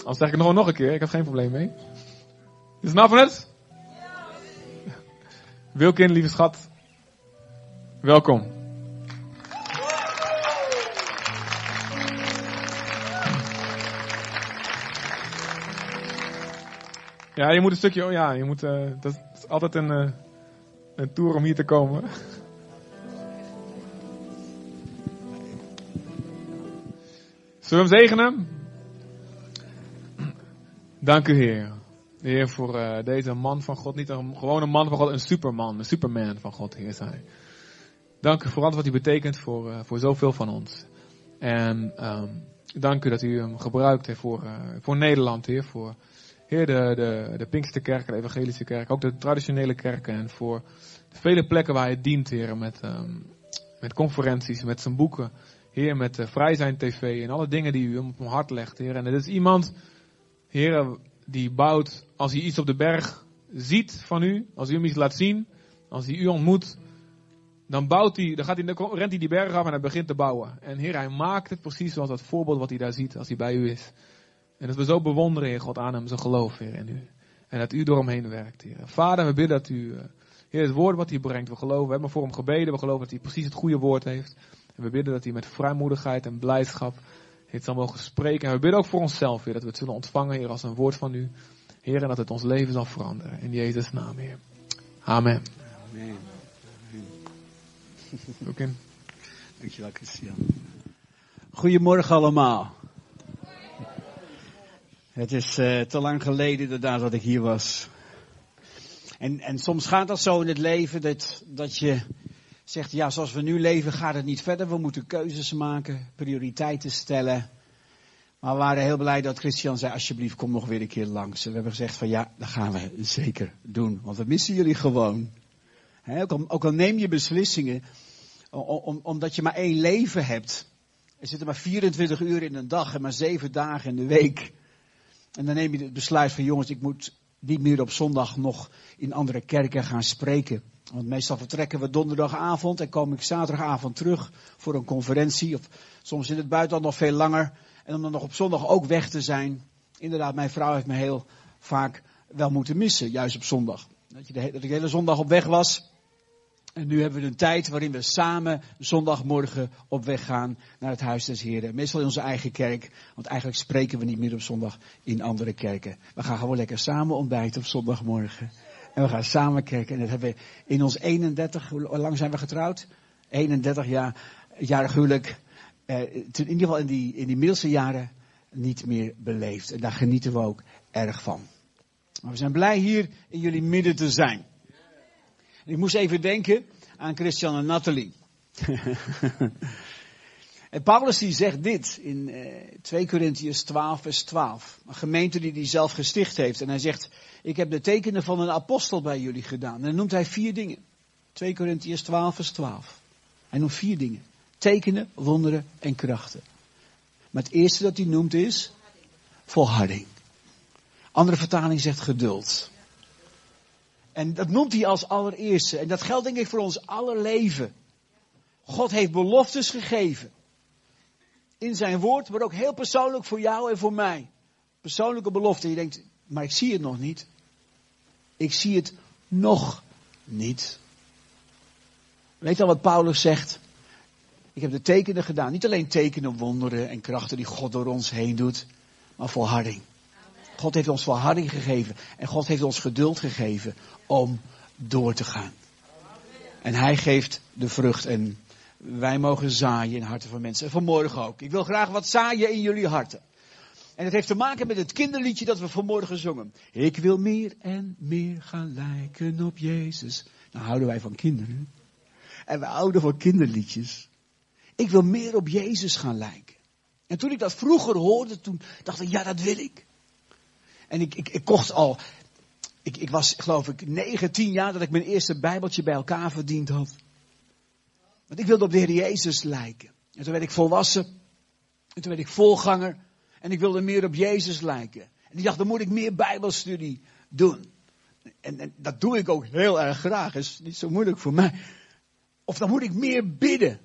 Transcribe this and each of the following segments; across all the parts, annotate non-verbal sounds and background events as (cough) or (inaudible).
Anders zeg ik het nog, nog een keer, ik heb geen probleem mee. Is nou van het? Wilkin, lieve schat. Welkom. Ja, je moet een stukje, oh ja, je moet, uh, dat is altijd een, uh, een tour om hier te komen. Zullen we hem zegenen? Dank u Heer. Heer voor uh, deze man van God. Niet een gewone man van God, een superman, een superman van God, Heer zijn. Dank u voor alles wat u betekent voor, uh, voor zoveel van ons. En um, dank u dat u hem gebruikt heeft voor, uh, voor Nederland, Heer. Voor Heer, de, de, de Pinksterkerk, de Evangelische Kerk, ook de traditionele kerken. En voor de vele plekken waar hij dient, Heer. Met, um, met conferenties, met zijn boeken. Heer, met Vrij zijn TV en alle dingen die u op mijn hart legt, Heer. En het is iemand, Heer, die bouwt, als hij iets op de berg ziet van u, als u hem iets laat zien, als hij u ontmoet, dan bouwt hij, dan gaat hij, dan rent hij die berg af en hij begint te bouwen. En Heer, hij maakt het precies zoals dat voorbeeld wat hij daar ziet, als hij bij u is. En dat we zo bewonderen, Heer God, aan hem, zijn geloof, Heer, in u. En dat u door hem heen werkt, Heer. Vader, we bidden dat u, Heer, het woord wat hij brengt, we geloven, we hebben voor hem gebeden, we geloven dat hij precies het goede woord heeft. En we bidden dat hij met vrijmoedigheid en blijdschap het zal mogen spreken. En we bidden ook voor onszelf, Heer, dat we het zullen ontvangen, Heer, als een woord van u. Heer, en dat het ons leven zal veranderen. In Jezus' naam, Heer. Amen. Amen. Ook in. Dankjewel, Christian. Goedemorgen allemaal. Het is uh, te lang geleden inderdaad dat ik hier was. En, en soms gaat dat zo in het leven dat, dat je zegt, ja, zoals we nu leven gaat het niet verder. We moeten keuzes maken, prioriteiten stellen. Maar we waren heel blij dat Christian zei, alsjeblieft, kom nog weer een keer langs. En we hebben gezegd van, ja, dat gaan we zeker doen. Want we missen jullie gewoon. Ook, al, neem je beslissingen, om, om, omdat je maar één leven hebt. Er zitten maar 24 uur in een dag en maar 7 dagen in de week. En dan neem je het besluit van, jongens, ik moet niet meer op zondag nog in andere kerken gaan spreken. Want meestal vertrekken we donderdagavond en kom ik zaterdagavond terug voor een conferentie. Of soms in het buitenland nog veel langer. En om dan nog op zondag ook weg te zijn. Inderdaad, mijn vrouw heeft me heel vaak wel moeten missen, juist op zondag. Dat, je dat ik de hele zondag op weg was. En nu hebben we een tijd waarin we samen zondagmorgen op weg gaan naar het huis des Heren. Meestal in onze eigen kerk, want eigenlijk spreken we niet meer op zondag in andere kerken. We gaan gewoon lekker samen ontbijten op zondagmorgen. En we gaan samen kerken. En dat hebben we in ons 31, hoe lang zijn we getrouwd? 31 jaar, jarig huwelijk. Eh, in ieder geval in die, in die middelste jaren niet meer beleefd. En daar genieten we ook erg van. Maar we zijn blij hier in jullie midden te zijn. Ik moest even denken aan Christian en Nathalie. (laughs) en Paulus die zegt dit in uh, 2 Corinthians 12 vers 12. Een gemeente die hij zelf gesticht heeft. En hij zegt, ik heb de tekenen van een apostel bij jullie gedaan. En dan noemt hij vier dingen. 2 Corinthians 12 vers 12. Hij noemt vier dingen. Tekenen, wonderen en krachten. Maar het eerste dat hij noemt is volharding. Andere vertaling zegt geduld. En dat noemt hij als allereerste. En dat geldt denk ik voor ons aller leven. God heeft beloftes gegeven. In zijn woord, maar ook heel persoonlijk voor jou en voor mij. Persoonlijke beloften. Je denkt, maar ik zie het nog niet. Ik zie het nog niet. Weet al wat Paulus zegt? Ik heb de tekenen gedaan. Niet alleen tekenen, wonderen en krachten die God door ons heen doet, maar volharding. God heeft ons volharding gegeven. En God heeft ons geduld gegeven om door te gaan. En hij geeft de vrucht en wij mogen zaaien in harten van mensen. En vanmorgen ook. Ik wil graag wat zaaien in jullie harten. En het heeft te maken met het kinderliedje dat we vanmorgen zongen. Ik wil meer en meer gaan lijken op Jezus. Nou houden wij van kinderen. En we houden van kinderliedjes. Ik wil meer op Jezus gaan lijken. En toen ik dat vroeger hoorde, toen dacht ik, ja dat wil ik. En ik, ik, ik kocht al, ik, ik was geloof ik 9, 10 jaar dat ik mijn eerste bijbeltje bij elkaar verdiend had. Want ik wilde op de Heer Jezus lijken. En toen werd ik volwassen. En toen werd ik volganger. En ik wilde meer op Jezus lijken. En ik dacht, dan moet ik meer bijbelstudie doen. En, en dat doe ik ook heel erg graag. is niet zo moeilijk voor mij. Of dan moet ik meer bidden.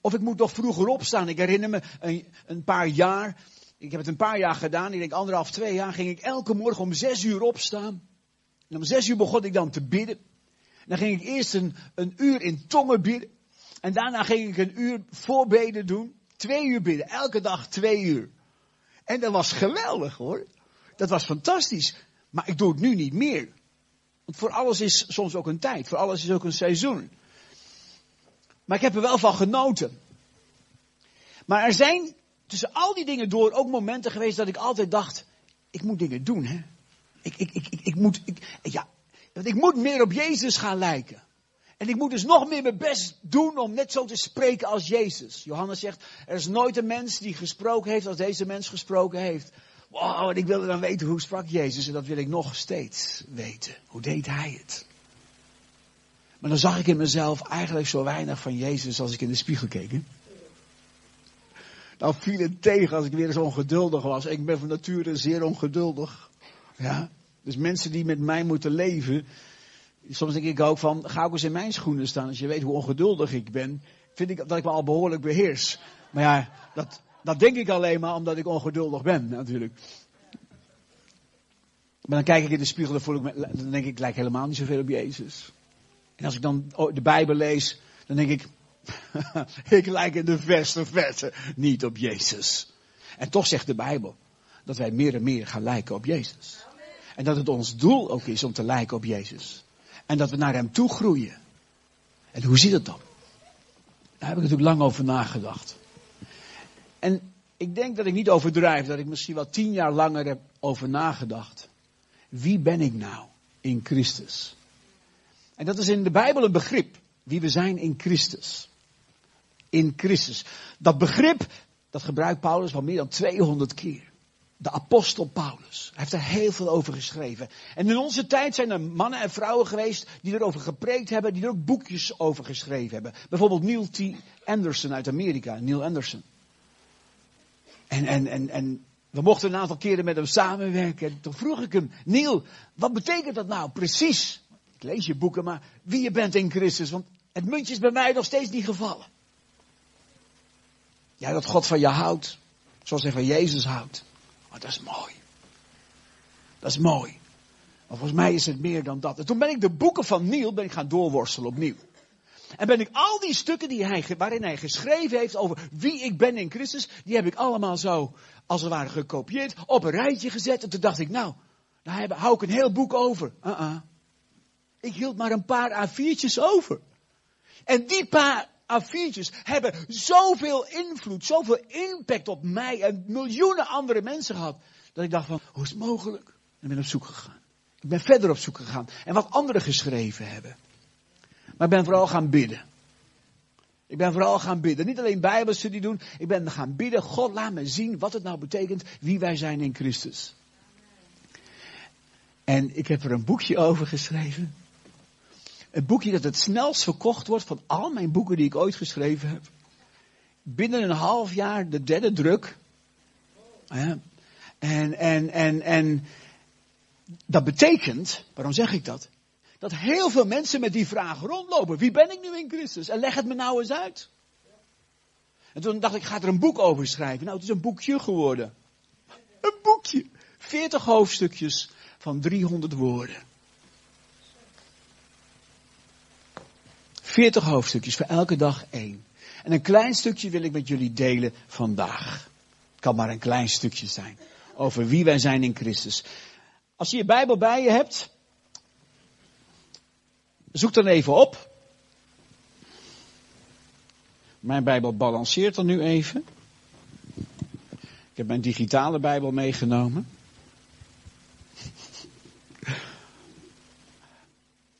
Of ik moet nog vroeger opstaan. Ik herinner me een, een paar jaar Ik heb het een paar jaar gedaan. Ik denk anderhalf, twee jaar ging ik elke morgen om zes uur opstaan. En om zes uur begon ik dan te bidden. Dan ging ik eerst een, een uur in tongen bidden. En daarna ging ik een uur voorbeden doen. Twee uur bidden. Elke dag twee uur. En dat was geweldig hoor. Dat was fantastisch. Maar ik doe het nu niet meer. Want voor alles is soms ook een tijd. Voor alles is ook een seizoen. Maar ik heb er wel van genoten. Maar er zijn tussen al die dingen door ook momenten geweest dat ik altijd dacht, ik moet dingen doen, hè. Ik, ik, ik, ik, ik moet, ik, ja, ik moet meer op Jezus gaan lijken. En ik moet dus nog meer mijn best doen om net zo te spreken als Jezus. Johannes zegt, er is nooit een mens die gesproken heeft als deze mens gesproken heeft. Wow, en ik wilde dan weten hoe sprak Jezus en dat wil ik nog steeds weten. Hoe deed hij het? Maar dan zag ik in mezelf eigenlijk zo weinig van Jezus als ik in de spiegel keek. Nou viel het tegen als ik weer eens ongeduldig was. Ik ben van nature zeer ongeduldig. Ja. Dus mensen die met mij moeten leven. Soms denk ik ook van, ga ook eens in mijn schoenen staan. Als je weet hoe ongeduldig ik ben, vind ik dat ik me al behoorlijk beheers. Maar ja, dat, dat denk ik alleen maar omdat ik ongeduldig ben, natuurlijk. Maar dan kijk ik in de spiegel, dan, voel ik me, dan denk ik, ik lijk helemaal niet zoveel op Jezus. En als ik dan de Bijbel lees, dan denk ik, (laughs) ik lijk in de verste verte niet op Jezus. En toch zegt de Bijbel dat wij meer en meer gaan lijken op Jezus. En dat het ons doel ook is om te lijken op Jezus. En dat we naar Hem toe groeien. En hoe zit het dan? Daar heb ik natuurlijk lang over nagedacht. En ik denk dat ik niet overdrijf, dat ik misschien wel tien jaar langer heb over nagedacht. Wie ben ik nou in Christus? En dat is in de Bijbel een begrip. Wie we zijn in Christus. In Christus. Dat begrip, dat gebruikt Paulus wel meer dan 200 keer. De apostel Paulus. Hij heeft er heel veel over geschreven. En in onze tijd zijn er mannen en vrouwen geweest die erover gepreekt hebben, die er ook boekjes over geschreven hebben. Bijvoorbeeld Neil T. Anderson uit Amerika, Neil Anderson. En, en, en, en we mochten een aantal keren met hem samenwerken. En toen vroeg ik hem, Neil, wat betekent dat nou precies? Ik lees je boeken, maar wie je bent in Christus. Want het muntje is bij mij nog steeds niet gevallen. Ja, dat God van je houdt. Zoals hij van Jezus houdt. Maar dat is mooi. Dat is mooi. Maar volgens mij is het meer dan dat. En toen ben ik de boeken van Neil ben ik gaan doorworstelen opnieuw. En ben ik al die stukken die hij, waarin hij geschreven heeft over wie ik ben in Christus, die heb ik allemaal zo, als het ware, gekopieerd, op een rijtje gezet. En toen dacht ik, nou, daar hou ik een heel boek over. Uh -uh. Ik hield maar een paar A4'tjes over. En die paar A4'tjes hebben zoveel invloed, zoveel impact op mij en miljoenen andere mensen gehad. Dat ik dacht van, hoe is het mogelijk? En ben op zoek gegaan. Ik ben verder op zoek gegaan. En wat anderen geschreven hebben. Maar ik ben vooral gaan bidden. Ik ben vooral gaan bidden. Niet alleen bijbelstudie doen. Ik ben gaan bidden. God laat me zien wat het nou betekent wie wij zijn in Christus. En ik heb er een boekje over geschreven. Een boekje dat het snelst verkocht wordt van al mijn boeken die ik ooit geschreven heb. Binnen een half jaar de derde druk. Ja. En, en, en, en dat betekent, waarom zeg ik dat? Dat heel veel mensen met die vraag rondlopen. Wie ben ik nu in Christus? En leg het me nou eens uit. En toen dacht ik, ik ga er een boek over schrijven. Nou, het is een boekje geworden. Een boekje. 40 hoofdstukjes van 300 woorden. 40 hoofdstukjes, voor elke dag één. En een klein stukje wil ik met jullie delen vandaag. Het kan maar een klein stukje zijn. Over wie wij zijn in Christus. Als je je Bijbel bij je hebt, zoek dan even op. Mijn Bijbel balanceert dan nu even. Ik heb mijn digitale Bijbel meegenomen.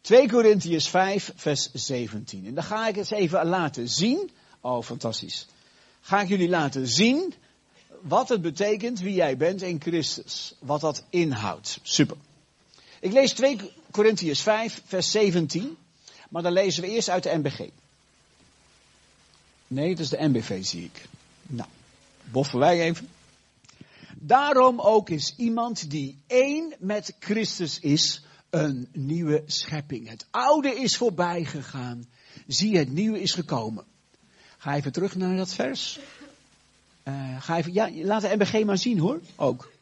2 Korintiërs 5, vers 17. En dan ga ik het even laten zien. Oh, fantastisch. Ga ik jullie laten zien wat het betekent wie jij bent in Christus. Wat dat inhoudt. Super. Ik lees 2 Korintiërs 5, vers 17. Maar dan lezen we eerst uit de MBG. Nee, het is de MBV, zie ik. Nou, boffen wij even. Daarom ook is iemand die één met Christus is, een nieuwe schepping. Het oude is voorbij gegaan. Zie, het nieuwe is gekomen. Ga even terug naar dat vers. Uh, ga even, ja, laat de MBG maar zien hoor, ook.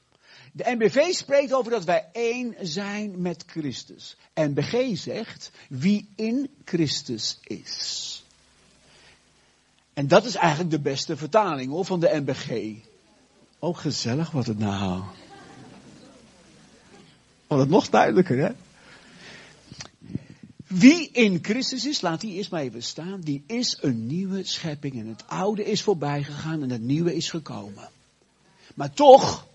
De NBV spreekt over dat wij één zijn met Christus. NBG zegt wie in Christus is. En dat is eigenlijk de beste vertaling hoor, van de NBG. Oh, gezellig wat het nou. Wordt het nog duidelijker, hè? Wie in Christus is, laat die eerst maar even staan, die is een nieuwe schepping. En het oude is voorbij gegaan en het nieuwe is gekomen. Maar toch,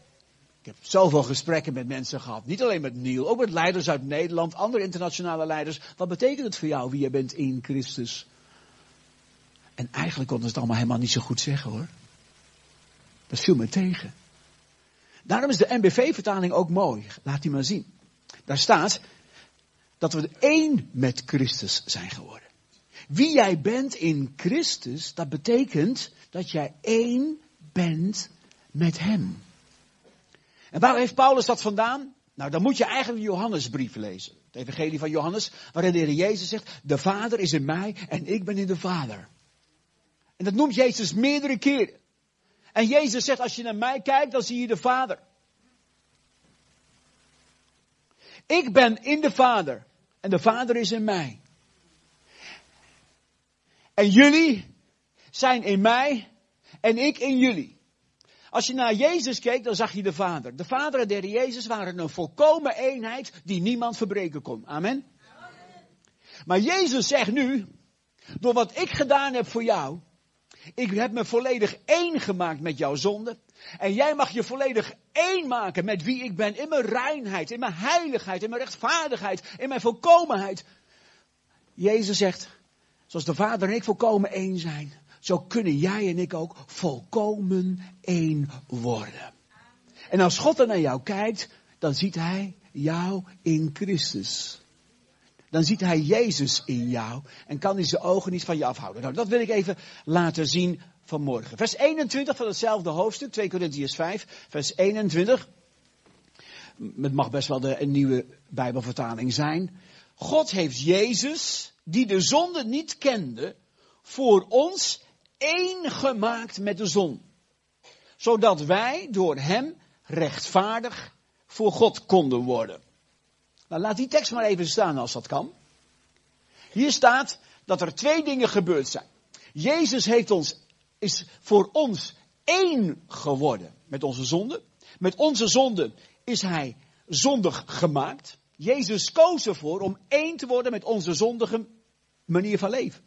ik heb zoveel gesprekken met mensen gehad. Niet alleen met Neil, ook met leiders uit Nederland, andere internationale leiders. Wat betekent het voor jou wie je bent in Christus? En eigenlijk konden ze het allemaal helemaal niet zo goed zeggen hoor. Dat viel me tegen. Daarom is de NBV-vertaling ook mooi. Laat die maar zien. Daar staat dat we één met Christus zijn geworden. Wie jij bent in Christus, dat betekent dat jij één bent met Hem. En waar heeft Paulus dat vandaan? Nou, dan moet je eigenlijk de Johannesbrief lezen. Het evangelie van Johannes, waarin de Heer Jezus zegt, de Vader is in mij en ik ben in de Vader. En dat noemt Jezus meerdere keren. En Jezus zegt, als je naar mij kijkt, dan zie je de Vader. Ik ben in de Vader en de Vader is in mij. En jullie zijn in mij en ik in jullie. Als je naar Jezus keek, dan zag je de Vader. De Vader en de Heer Jezus waren een volkomen eenheid die niemand verbreken kon. Amen. Maar Jezus zegt nu, door wat ik gedaan heb voor jou, ik heb me volledig één gemaakt met jouw zonde. En jij mag je volledig één maken met wie ik ben. In mijn reinheid, in mijn heiligheid, in mijn rechtvaardigheid, in mijn volkomenheid. Jezus zegt, zoals de Vader en ik volkomen één zijn, zo kunnen jij en ik ook volkomen één worden. En als God er naar jou kijkt, dan ziet hij jou in Christus dan ziet hij Jezus in jou en kan hij zijn ogen niet van je afhouden. Nou, dat wil ik even laten zien vanmorgen. Vers 21 van hetzelfde hoofdstuk, 2 Corinthians 5, vers 21. Het mag best wel de, een nieuwe Bijbelvertaling zijn. God heeft Jezus, die de zonde niet kende, voor ons één gemaakt met de zon. Zodat wij door hem rechtvaardig voor God konden worden. Nou, laat die tekst maar even staan als dat kan. Hier staat dat er twee dingen gebeurd zijn. Jezus heeft ons, is voor ons één geworden met onze zonde. Met onze zonde is hij zondig gemaakt. Jezus koos ervoor om één te worden met onze zondige manier van leven.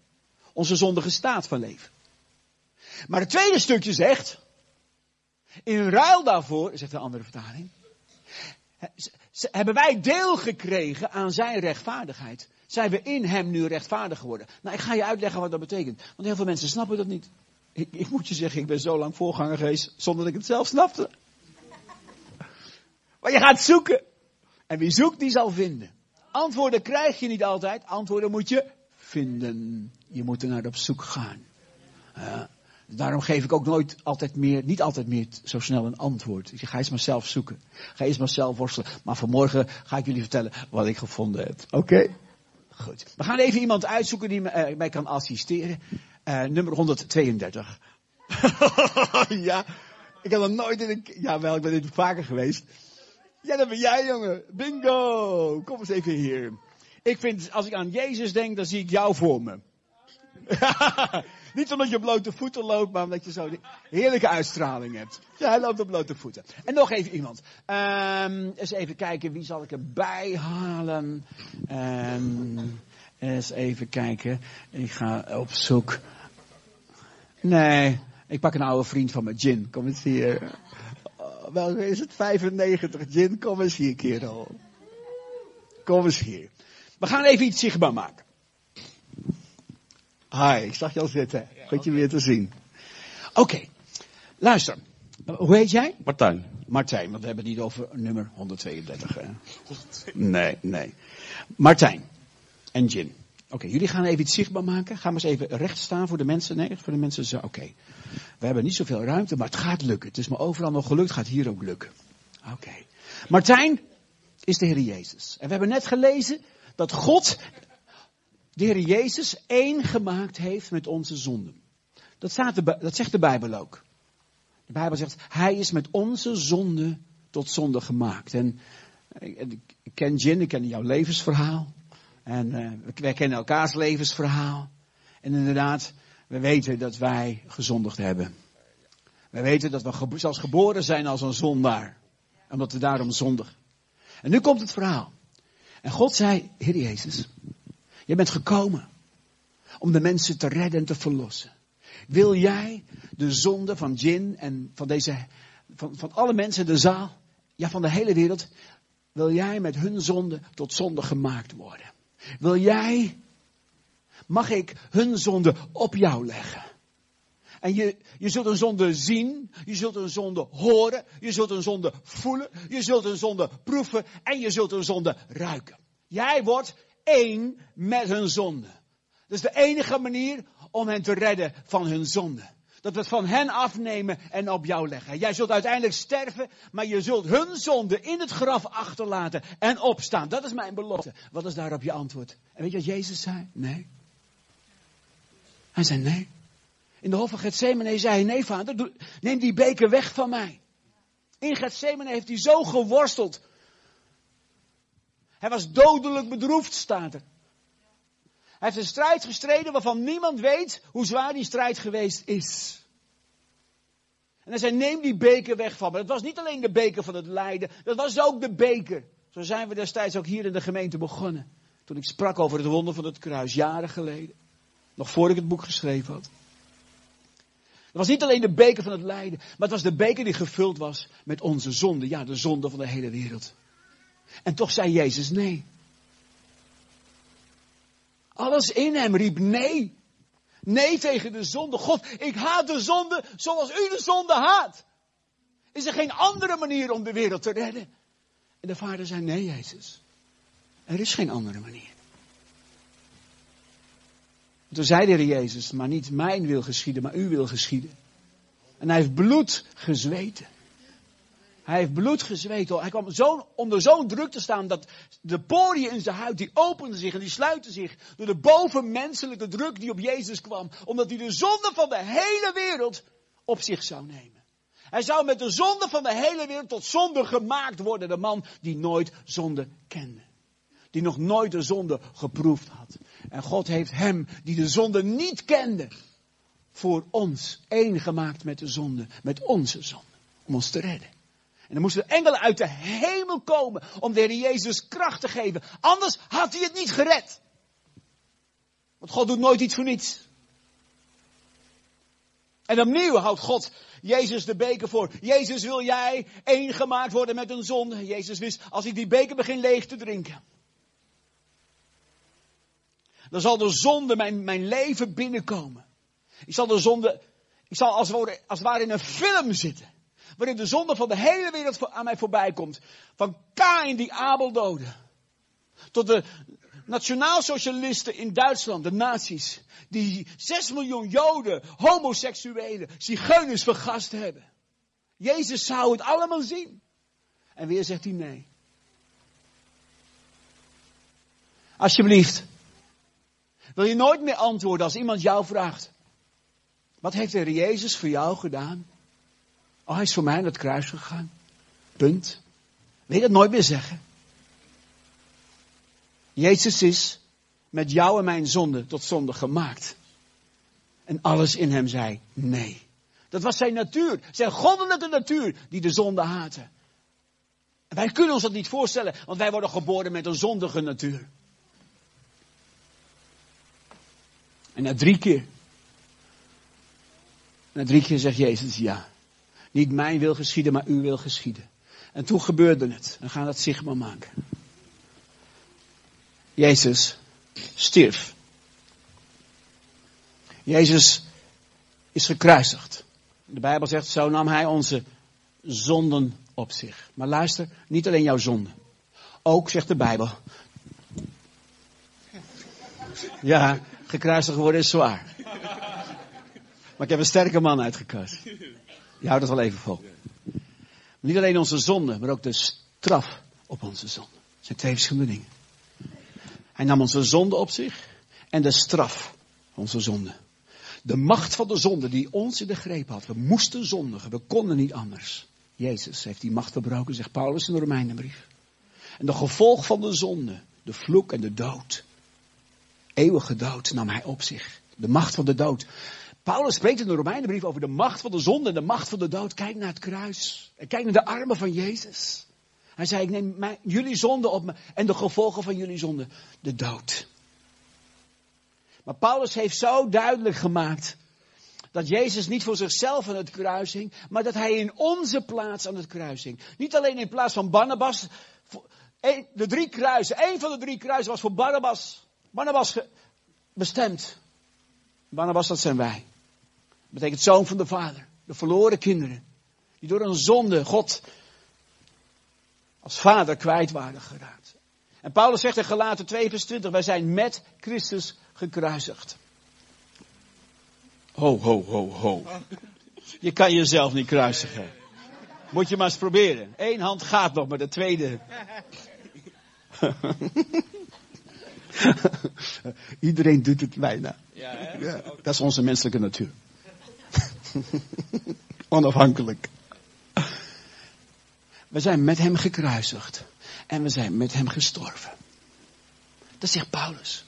Onze zondige staat van leven. Maar het tweede stukje zegt, in ruil daarvoor, zegt de andere vertaling, hebben wij deel gekregen aan zijn rechtvaardigheid. Zijn we in hem nu rechtvaardig geworden? Nou, ik ga je uitleggen wat dat betekent. Want heel veel mensen snappen dat niet. Ik, ik moet je zeggen, ik ben zo lang voorganger geweest zonder dat ik het zelf snapte. Maar je gaat zoeken. En wie zoekt, die zal vinden. Antwoorden krijg je niet altijd. Antwoorden moet je vinden. Je moet er naar op zoek gaan. Ja. Daarom geef ik ook nooit altijd meer, niet altijd meer zo snel een antwoord. Ik ga eens maar zelf zoeken. Ga eens maar zelf worstelen. Maar vanmorgen ga ik jullie vertellen wat ik gevonden heb. Oké? Goed. We gaan even iemand uitzoeken die mij, uh, mij kan assisteren. Uh, nummer 132. (laughs) ja, ik heb nog nooit in een... Ja, wel, ik ben dit vaker geweest. Ja, dat ben jij, jongen. Bingo! Kom eens even hier. Ik vind, als ik aan Jezus denk, dan zie ik jou voor me. (laughs) Niet omdat je blote voeten loopt, maar omdat je zo heerlijke uitstraling hebt. Ja, hij loopt op blote voeten. En nog even iemand. Um, eens even kijken, wie zal ik erbij halen? Um, eens even kijken. Ik ga op zoek. Nee, ik pak een oude vriend van me, Jin. Kom eens hier. Oh, wel is het 95, Jin? Kom eens hier, kerel. Kom eens hier. We gaan even iets zichtbaar maken. Hi, ik zag je al zitten. Goed je weer te zien. Oké, okay. luister. Hoe heet jij? Martijn. Martijn, want we hebben het niet over nummer 132. Hè? Nee, nee. Martijn en Jin. Oké, okay, jullie gaan even iets zichtbaar maken. Ga maar eens even recht staan voor de mensen. Nee, voor de mensen. Oké. Okay. We hebben niet zoveel ruimte, maar het gaat lukken. Het is me overal nog gelukt, gaat hier ook lukken. Oké. Martijn is de Heer Jezus. En we hebben net gelezen dat God de Heer Jezus één gemaakt heeft met onze zonden. Dat, staat dat zegt de Bijbel ook. De Bijbel zegt, hij is met onze zonde tot zonde gemaakt. En ik, ik ken Jin, ik ken jouw levensverhaal. En uh, wij kennen elkaars levensverhaal. En inderdaad, we weten dat wij gezondigd hebben. We weten dat we zelfs geboren zijn als een zondaar. Omdat we daarom zondigen. En nu komt het verhaal. En God zei, Heer Jezus, je bent gekomen om de mensen te redden en te verlossen. Wil jij de zonde van Jin en van deze, van, van alle mensen in de zaal, ja van de hele wereld, wil jij met hun zonde tot zonde gemaakt worden? Wil jij, mag ik hun zonde op jou leggen? En je, je zult een zonde zien, je zult een zonde horen, je zult een zonde voelen, je zult een zonde proeven en je zult een zonde ruiken. Jij wordt één met hun zonde. Dat is de enige manier om hen te redden van hun zonde. Dat we het van hen afnemen en op jou leggen. Jij zult uiteindelijk sterven, maar je zult hun zonde in het graf achterlaten en opstaan. Dat is mijn belofte. Wat is daarop je antwoord? En weet je wat Jezus zei? Nee. Hij zei nee. In de hof van Gethsemane zei hij, nee vader, neem die beker weg van mij. In Gethsemane heeft hij zo geworsteld. Hij was dodelijk bedroefd, staat er. Hij heeft een strijd gestreden waarvan niemand weet hoe zwaar die strijd geweest is. En hij zei, neem die beker weg van me. Het was niet alleen de beker van het lijden, dat was ook de beker. Zo zijn we destijds ook hier in de gemeente begonnen. Toen ik sprak over het wonder van het kruis, jaren geleden. Nog voor ik het boek geschreven had. Het was niet alleen de beker van het lijden, maar het was de beker die gevuld was met onze zonde. Ja, de zonde van de hele wereld. En toch zei Jezus nee. Alles in hem riep nee. Nee tegen de zonde. God, ik haat de zonde zoals u de zonde haat. Is er geen andere manier om de wereld te redden? En de vader zei, nee Jezus. Er is geen andere manier. Toen zei de Jezus, maar niet mijn wil geschieden, maar uw wil geschieden. En hij heeft bloed gezweten. Hij heeft bloed gezweet. Hij kwam zo, onder zo'n druk te staan dat de poriën in zijn huid, die openden zich en die sluiten zich door de bovenmenselijke druk die op Jezus kwam. Omdat hij de zonde van de hele wereld op zich zou nemen. Hij zou met de zonde van de hele wereld tot zonde gemaakt worden. De man die nooit zonde kende. Die nog nooit de zonde geproefd had. En God heeft hem, die de zonde niet kende, voor ons één gemaakt met de zonde. Met onze zonde. Om ons te redden. En dan moesten engelen uit de hemel komen om de Jezus kracht te geven. Anders had hij het niet gered. Want God doet nooit iets voor niets. En opnieuw houdt God Jezus de beker voor. Jezus wil jij één gemaakt worden met een zonde. Jezus wist, als ik die beker begin leeg te drinken. Dan zal de zonde mijn, mijn leven binnenkomen. Ik zal de zonde, ik zal als, als het ware in een film zitten waarin de zonde van de hele wereld aan mij voorbij komt. Van Kain die Abel doodde. Tot de nationaalsocialisten in Duitsland, de nazi's. Die 6 miljoen Joden, homoseksuelen, zigeuners vergast hebben. Jezus zou het allemaal zien. En weer zegt hij nee. Alsjeblieft. Wil je nooit meer antwoorden als iemand jou vraagt. Wat heeft de Heer Jezus voor jou gedaan? Oh, hij is voor mij naar het kruis gegaan. Punt. Wil je dat nooit meer zeggen? Jezus is met jou en mijn zonde tot zonde gemaakt. En alles in hem zei nee. Dat was zijn natuur, zijn goddelijke natuur, die de zonde haatte. En wij kunnen ons dat niet voorstellen, want wij worden geboren met een zondige natuur. En na drie keer, na drie keer zegt Jezus ja. Niet mijn wil geschieden, maar uw wil geschieden. En toen gebeurde het. We gaan dat zichtbaar maken. Jezus stierf. Jezus is gekruisigd. De Bijbel zegt, zo nam hij onze zonden op zich. Maar luister, niet alleen jouw zonden. Ook, zegt de Bijbel. Ja, gekruisigd worden is zwaar. Maar ik heb een sterke man uitgekozen. Je houdt het wel even vol. niet alleen onze zonde, maar ook de straf op onze zonde. Zijn twee verschillende dingen. Hij nam onze zonde op zich en de straf onze zonde. De macht van de zonde die ons in de greep had. We moesten zondigen, we konden niet anders. Jezus heeft die macht verbroken, zegt Paulus in de Romeinenbrief. En de gevolg van de zonde, de vloek en de dood, eeuwige dood nam hij op zich. De macht van de dood. Paulus spreekt in de Romeinenbrief over de macht van de zonde en de macht van de dood. Kijk naar het kruis. En kijk naar de armen van Jezus. Hij zei, ik neem jullie zonde op me en de gevolgen van jullie zonde, de dood. Maar Paulus heeft zo duidelijk gemaakt dat Jezus niet voor zichzelf aan het kruis hing, maar dat hij in onze plaats aan het kruis hing. Niet alleen in plaats van Barnabas, de drie kruisen, één van de drie kruisen was voor Barnabas. Barnabas bestemd. Barnabas, dat zijn wij. Dat betekent zoon van de vader. De verloren kinderen. Die door een zonde God als vader kwijt waren geraakt. En Paulus zegt in Galaten 2 vers 20, wij zijn met Christus gekruisigd. Ho, ho, ho, ho. Je kan jezelf niet kruisigen. Moet je maar eens proberen. Eén hand gaat nog, maar de tweede. (laughs) Iedereen doet het bijna. Ja, ja, dat is onze menselijke natuur. (laughs) Onafhankelijk. We zijn met hem gekruisigd. En we zijn met hem gestorven. Dat zegt Paulus.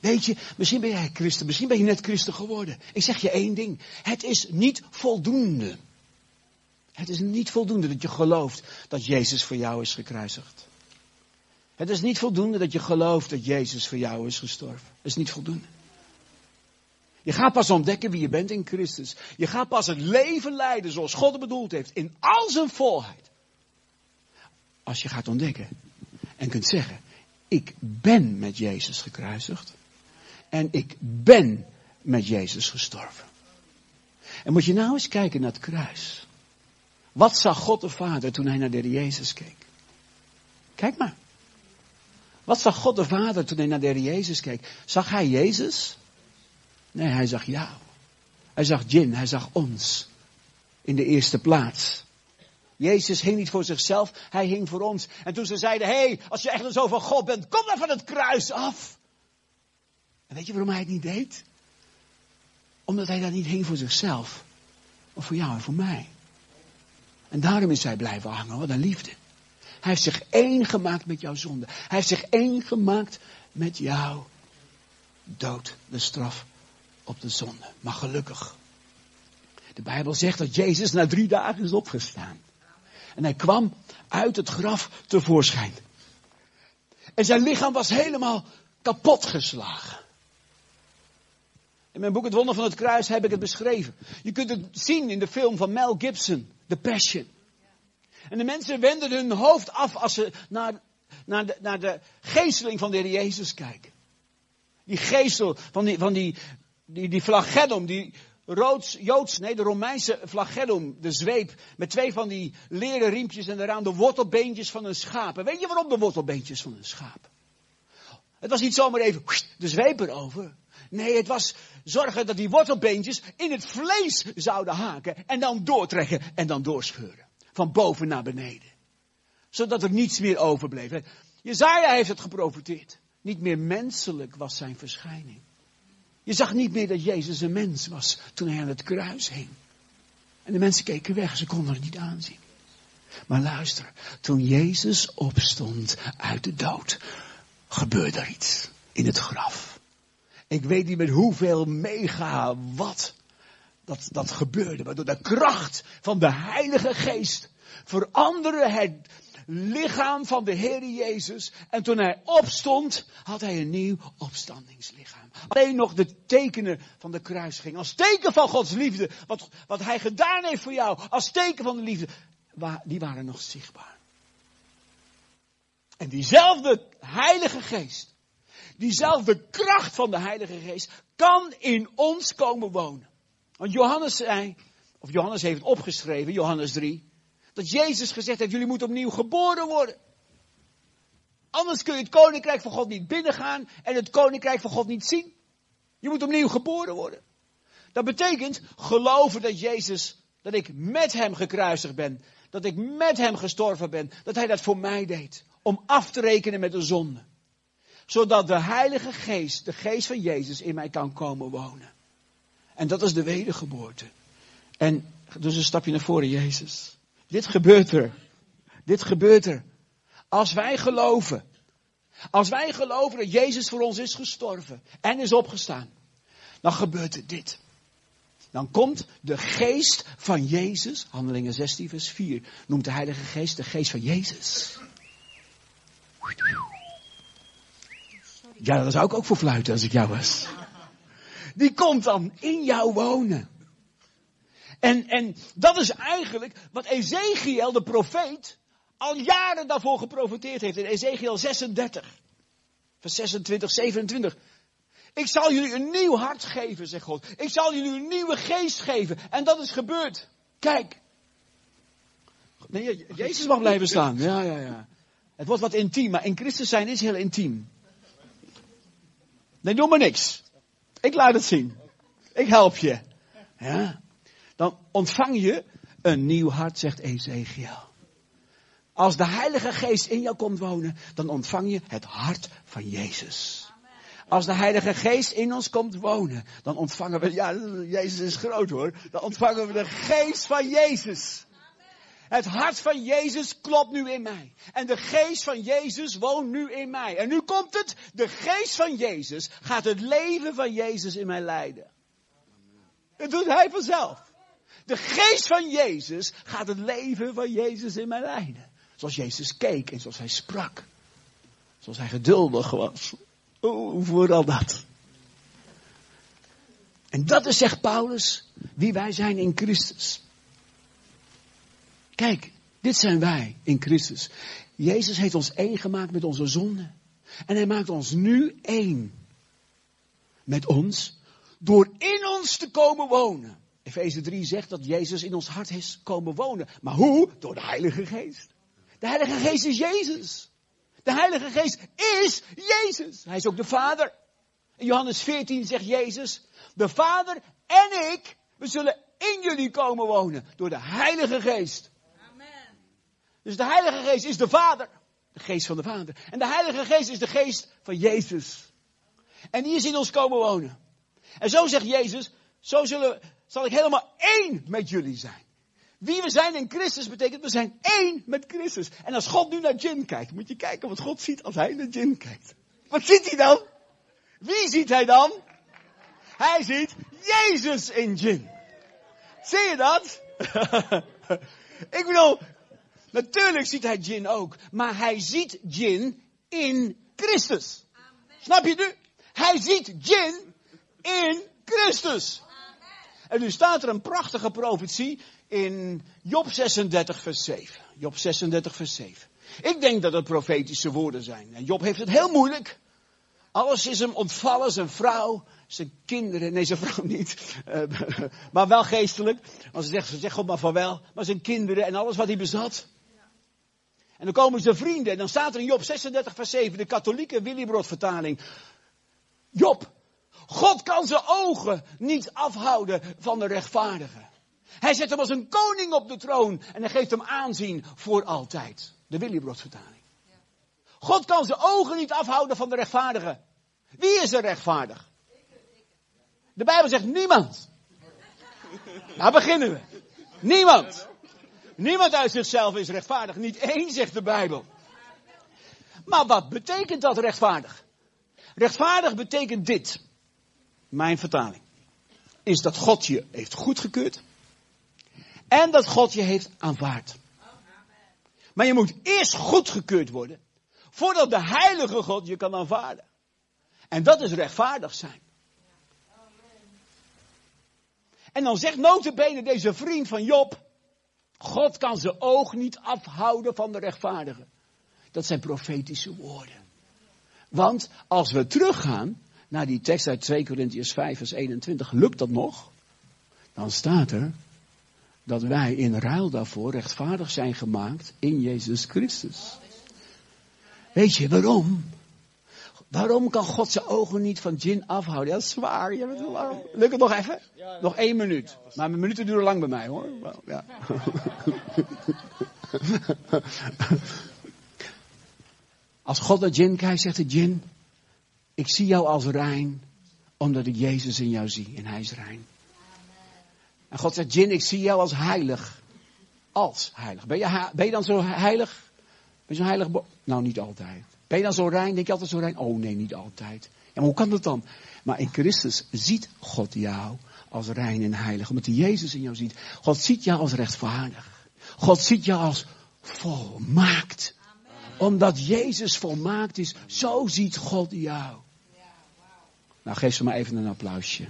Weet je, misschien ben jij christen, misschien ben je net christen geworden. Ik zeg je één ding. Het is niet voldoende. Het is niet voldoende dat je gelooft dat Jezus voor jou is gekruisigd. Het is niet voldoende dat je gelooft dat Jezus voor jou is gestorven. Het is niet voldoende. Je gaat pas ontdekken wie je bent in Christus. Je gaat pas het leven leiden zoals God het bedoeld heeft. In al zijn volheid. Als je gaat ontdekken. En kunt zeggen. Ik ben met Jezus gekruisigd. En ik ben met Jezus gestorven. En moet je nou eens kijken naar het kruis. Wat zag God de Vader toen hij naar de Jezus keek? Kijk maar. Wat zag God de Vader toen hij naar de Jezus keek? Zag hij Jezus? Nee, hij zag jou. Hij zag Jin, hij zag ons. In de eerste plaats. Jezus hing niet voor zichzelf, hij hing voor ons. En toen ze zeiden, hé, hey, als je echt een zo van God bent, kom dan van het kruis af. En weet je waarom hij het niet deed? Omdat hij daar niet hing voor zichzelf, maar voor jou en voor mij. En daarom is hij blijven hangen, wat een liefde. Hij heeft zich één gemaakt met jouw zonde. Hij heeft zich één gemaakt met jouw dood, de straf op de zonde. Maar gelukkig. De Bijbel zegt dat Jezus na drie dagen is opgestaan. En hij kwam uit het graf tevoorschijn. En zijn lichaam was helemaal kapot geslagen. In mijn boek Het Wonder van het Kruis heb ik het beschreven. Je kunt het zien in de film van Mel Gibson, The Passion. En de mensen wenden hun hoofd af als ze naar, naar, de, naar de geesteling van de Heer Jezus kijken. Die geestel van die, van die, die, die flagellum, die roods, Joods, nee, de Romeinse flagellum, de zweep, met twee van die leren riempjes en daaraan de wortelbeentjes van een schaap. En weet je waarom de wortelbeentjes van een schaap? Het was niet zomaar even de zweep erover. Nee, het was zorgen dat die wortelbeentjes in het vlees zouden haken en dan doortrekken en dan doorscheuren. Van boven naar beneden. Zodat er niets meer overbleef. Jezaja heeft het geprofiteerd. Niet meer menselijk was zijn verschijning. Je zag niet meer dat Jezus een mens was toen hij aan het kruis hing. En de mensen keken weg, ze konden het niet aanzien. Maar luister, toen Jezus opstond uit de dood, gebeurde er iets in het graf. Ik weet niet met hoeveel mega wat dat, dat gebeurde. Maar door de kracht van de Heilige Geest veranderde het lichaam van de Heer Jezus. En toen hij opstond, had hij een nieuw opstandingslichaam. Alleen nog de tekenen van de kruising. Als teken van Gods liefde. Wat, wat hij gedaan heeft voor jou. Als teken van de liefde. Die waren nog zichtbaar. En diezelfde Heilige Geest. Diezelfde kracht van de Heilige Geest kan in ons komen wonen. Want Johannes zei, of Johannes heeft opgeschreven, Johannes 3, dat Jezus gezegd heeft, jullie moeten opnieuw geboren worden. Anders kun je het koninkrijk van God niet binnengaan en het koninkrijk van God niet zien. Je moet opnieuw geboren worden. Dat betekent geloven dat Jezus, dat ik met hem gekruisigd ben. Dat ik met hem gestorven ben. Dat hij dat voor mij deed. Om af te rekenen met de zonde. Zodat de Heilige Geest, de Geest van Jezus, in mij kan komen wonen. En dat is de wedergeboorte. En dus een stapje naar voren, Jezus. Dit gebeurt er. Dit gebeurt er. Als wij geloven. Als wij geloven dat Jezus voor ons is gestorven en is opgestaan. Dan gebeurt er dit. Dan komt de geest van Jezus, Handelingen 16 vers 4, noemt de Heilige Geest de geest van Jezus. Ja, dat zou ik ook voor fluiten als ik jou was. Die komt dan in jou wonen. En, en dat is eigenlijk wat Ezekiel, de profeet, al jaren daarvoor geprofiteerd heeft. In Ezekiel 36, vers 26, 27. Ik zal jullie een nieuw hart geven, zegt God. Ik zal jullie een nieuwe geest geven. En dat is gebeurd. Kijk. Nee, Jezus mag blijven staan. Ja, ja, ja. Het wordt wat intiem, maar in Christus zijn is heel intiem. Nee, doe maar niks. Ik laat het zien. Ik help je. Ja. Dan ontvang je een nieuw hart, zegt Ezekiel. Als de Heilige Geest in jou komt wonen, dan ontvang je het hart van Jezus. Als de Heilige Geest in ons komt wonen, dan ontvangen we, ja, Jezus is groot hoor, dan ontvangen we de Geest van Jezus. Het hart van Jezus klopt nu in mij. En de geest van Jezus woont nu in mij. En nu komt het, de geest van Jezus gaat het leven van Jezus in mij leiden. Dat doet hij vanzelf. De geest van Jezus gaat het leven van Jezus in mij leiden. Zoals Jezus keek en zoals hij sprak. Zoals hij geduldig was. Oh, vooral dat. En dat is, zegt Paulus, wie wij zijn in Christus. Kijk, dit zijn wij in Christus. Jezus heeft ons één gemaakt met onze zonden. En hij maakt ons nu één met ons door in ons te komen wonen. Efeze 3 zegt dat Jezus in ons hart is komen wonen. Maar hoe? Door de Heilige Geest. De Heilige Geest is Jezus. De Heilige Geest is Jezus. Hij is ook de Vader. In Johannes 14 zegt Jezus, de Vader en ik, we zullen in jullie komen wonen door de Heilige Geest. Dus de Heilige Geest is de Vader. De geest van de Vader. En de Heilige Geest is de geest van Jezus. En die is in ons komen wonen. En zo zegt Jezus, zo zullen, zal ik helemaal één met jullie zijn. Wie we zijn in Christus betekent, we zijn één met Christus. En als God nu naar Jin kijkt, moet je kijken wat God ziet als hij naar Jin kijkt. Wat ziet hij dan? Wie ziet hij dan? Hij ziet Jezus in Jin. Zie je dat? (laughs) ik bedoel, Natuurlijk ziet hij Jin ook. Maar hij ziet Jin in Christus. Snap je nu? Hij ziet Jin in Christus. En nu staat er een prachtige profetie in Job 36 vers 7. Job 36 vers 7. Ik denk dat het profetische woorden zijn. En Job heeft het heel moeilijk. Alles is hem ontvallen, zijn vrouw, zijn kinderen. Nee, zijn vrouw niet. Uh, (laughs) maar wel geestelijk. Als ze zegt, zeg God maar van wel. Maar zijn kinderen en alles wat hij bezat. En dan komen zijn vrienden en dan staat er in Job 36 vers 7, de katholieke Willibrod vertaling. Job, God kan zijn ogen niet afhouden van de rechtvaardige. Hij zet hem als een koning op de troon en hij geeft hem aanzien voor altijd. De Willibrod vertaling. God kan zijn ogen niet afhouden van de rechtvaardige. Wie is er rechtvaardig? De Bijbel zegt niemand. Nou beginnen we. Niemand. Niemand uit zichzelf is rechtvaardig. Niet één, zegt de Bijbel. Maar wat betekent dat rechtvaardig? Rechtvaardig betekent dit. Mijn vertaling. Is dat God je heeft goedgekeurd. En dat God je heeft aanvaard. Maar je moet eerst goedgekeurd worden. Voordat de heilige God je kan aanvaarden. En dat is rechtvaardig zijn. En dan zegt notabene deze vriend van Job. God kan zijn oog niet afhouden van de rechtvaardigen. Dat zijn profetische woorden. Want als we teruggaan naar die tekst uit 2 Corinthians 5 vers 21, lukt dat nog? Dan staat er dat wij in ruil daarvoor rechtvaardig zijn gemaakt in Jezus Christus. Weet je waarom? Waarom kan God zijn ogen niet van Jin afhouden? Dat is zwaar. Je. Lukt het nog even? Nog één minuut. Maar mijn minuten duren lang bij mij hoor. Ja. (laughs) Als God naar Jin kijkt, zegt de Jin, ik zie jou als rein, omdat ik Jezus in jou zie en hij is rein. En God zegt, Jin, ik zie jou als heilig. Als heilig. Ben je, ben je dan zo heilig? Ben je zo heilig? Nou, niet altijd. Ben je dan zo rein? Denk je altijd zo rein? Oh nee, niet altijd. Ja, maar hoe kan dat dan? Maar in Christus ziet God jou als rein en heilig. Omdat hij Jezus in jou ziet. God ziet jou als rechtvaardig. God ziet jou als volmaakt. Omdat Jezus volmaakt is, zo ziet God jou. Nou, geef ze maar even een applausje.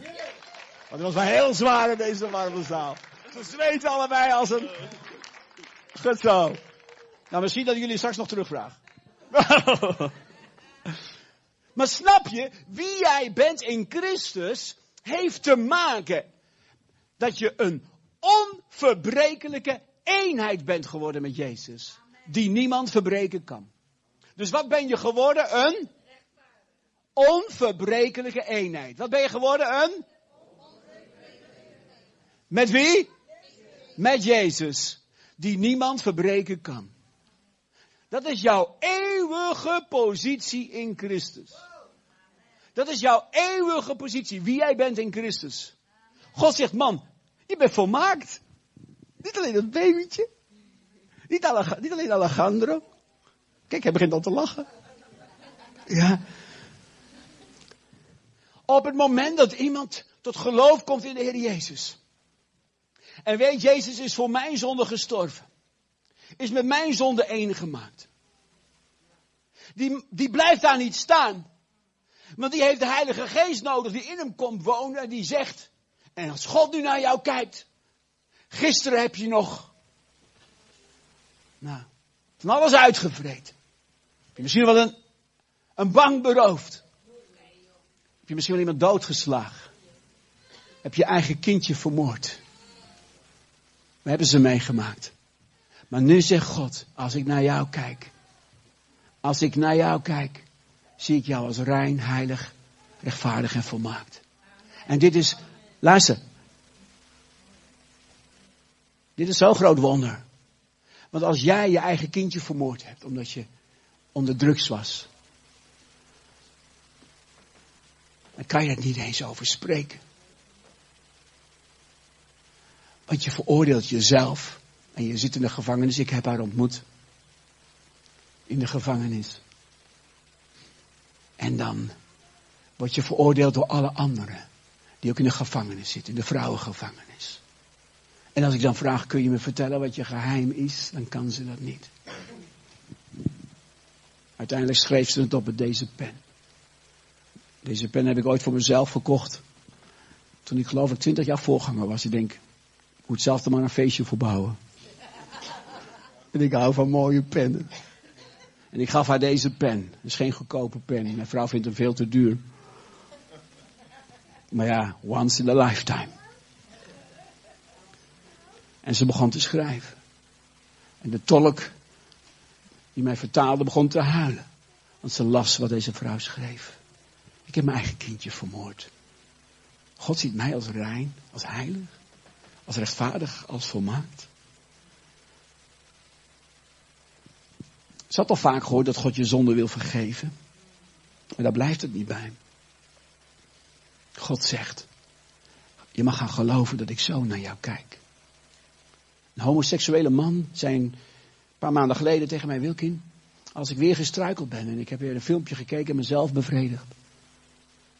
Want het was wel heel zwaar in deze warme zaal. Ze zweten allebei als een... Goed zo. Nou, misschien dat jullie straks nog terugvragen. (laughs) maar snap je, wie jij bent in Christus, heeft te maken dat je een onverbrekelijke eenheid bent geworden met Jezus. Die niemand verbreken kan. Dus wat ben je geworden? Een onverbrekelijke eenheid. Wat ben je geworden? Een? Met wie? Met Jezus. Die niemand verbreken kan. Dat is jouw eeuwige positie in Christus. Dat is jouw eeuwige positie, wie jij bent in Christus. God zegt, man, je bent volmaakt. Niet alleen dat babytje. Niet, alleen Alejandro. Kijk, hij begint al te lachen. Ja. Op het moment dat iemand tot geloof komt in de Heer Jezus. En weet, Jezus is voor mijn zonde gestorven. Is met mijn zonde één gemaakt. Die, die blijft daar niet staan. Want die heeft de Heilige Geest nodig die in hem komt wonen en die zegt. En als God nu naar jou kijkt. Gisteren heb je nog. Nou, van alles uitgevreten. Misschien wel een, een bank beroofd. Heb je misschien wel iemand doodgeslagen. Heb je eigen kindje vermoord. We hebben ze meegemaakt. Maar nu zegt God, als ik naar jou kijk. Als ik naar jou kijk zie ik jou als rein, heilig, rechtvaardig en volmaakt. En dit is, luister. Dit is zo'n groot wonder. Want als jij je eigen kindje vermoord hebt omdat je onder drugs was. Dan kan je het niet eens over spreken. Want je veroordeelt jezelf. En je zit in de gevangenis. Ik heb haar ontmoet. In de gevangenis. En dan word je veroordeeld door alle anderen. Die ook in de gevangenis zitten, in de vrouwengevangenis. En als ik dan vraag, kun je me vertellen wat je geheim is? Dan kan ze dat niet. Uiteindelijk schreef ze het op met deze pen. Deze pen heb ik ooit voor mezelf gekocht. Toen ik geloof ik twintig jaar voorganger was. Ik denk, ik moet zelf er maar een feestje voor bouwen. (laughs) En ik hou van mooie pennen. En ik gaf haar deze pen. Het is geen goedkope pen. Mijn vrouw vindt hem veel te duur. Maar ja, once in a lifetime. En ze begon te schrijven. En de tolk die mij vertaalde begon te huilen. Want ze las wat deze vrouw schreef. Ik heb mijn eigen kindje vermoord. God ziet mij als rein, als heilig, als rechtvaardig, als volmaakt. Ze had al vaak gehoord dat God je zonde wil vergeven. Maar daar blijft het niet bij. God zegt, je mag gaan geloven dat ik zo naar jou kijk. Een homoseksuele man zei een paar maanden geleden tegen mij, Wilkin, als ik weer gestruikeld ben en ik heb weer een filmpje gekeken en mezelf bevredigd.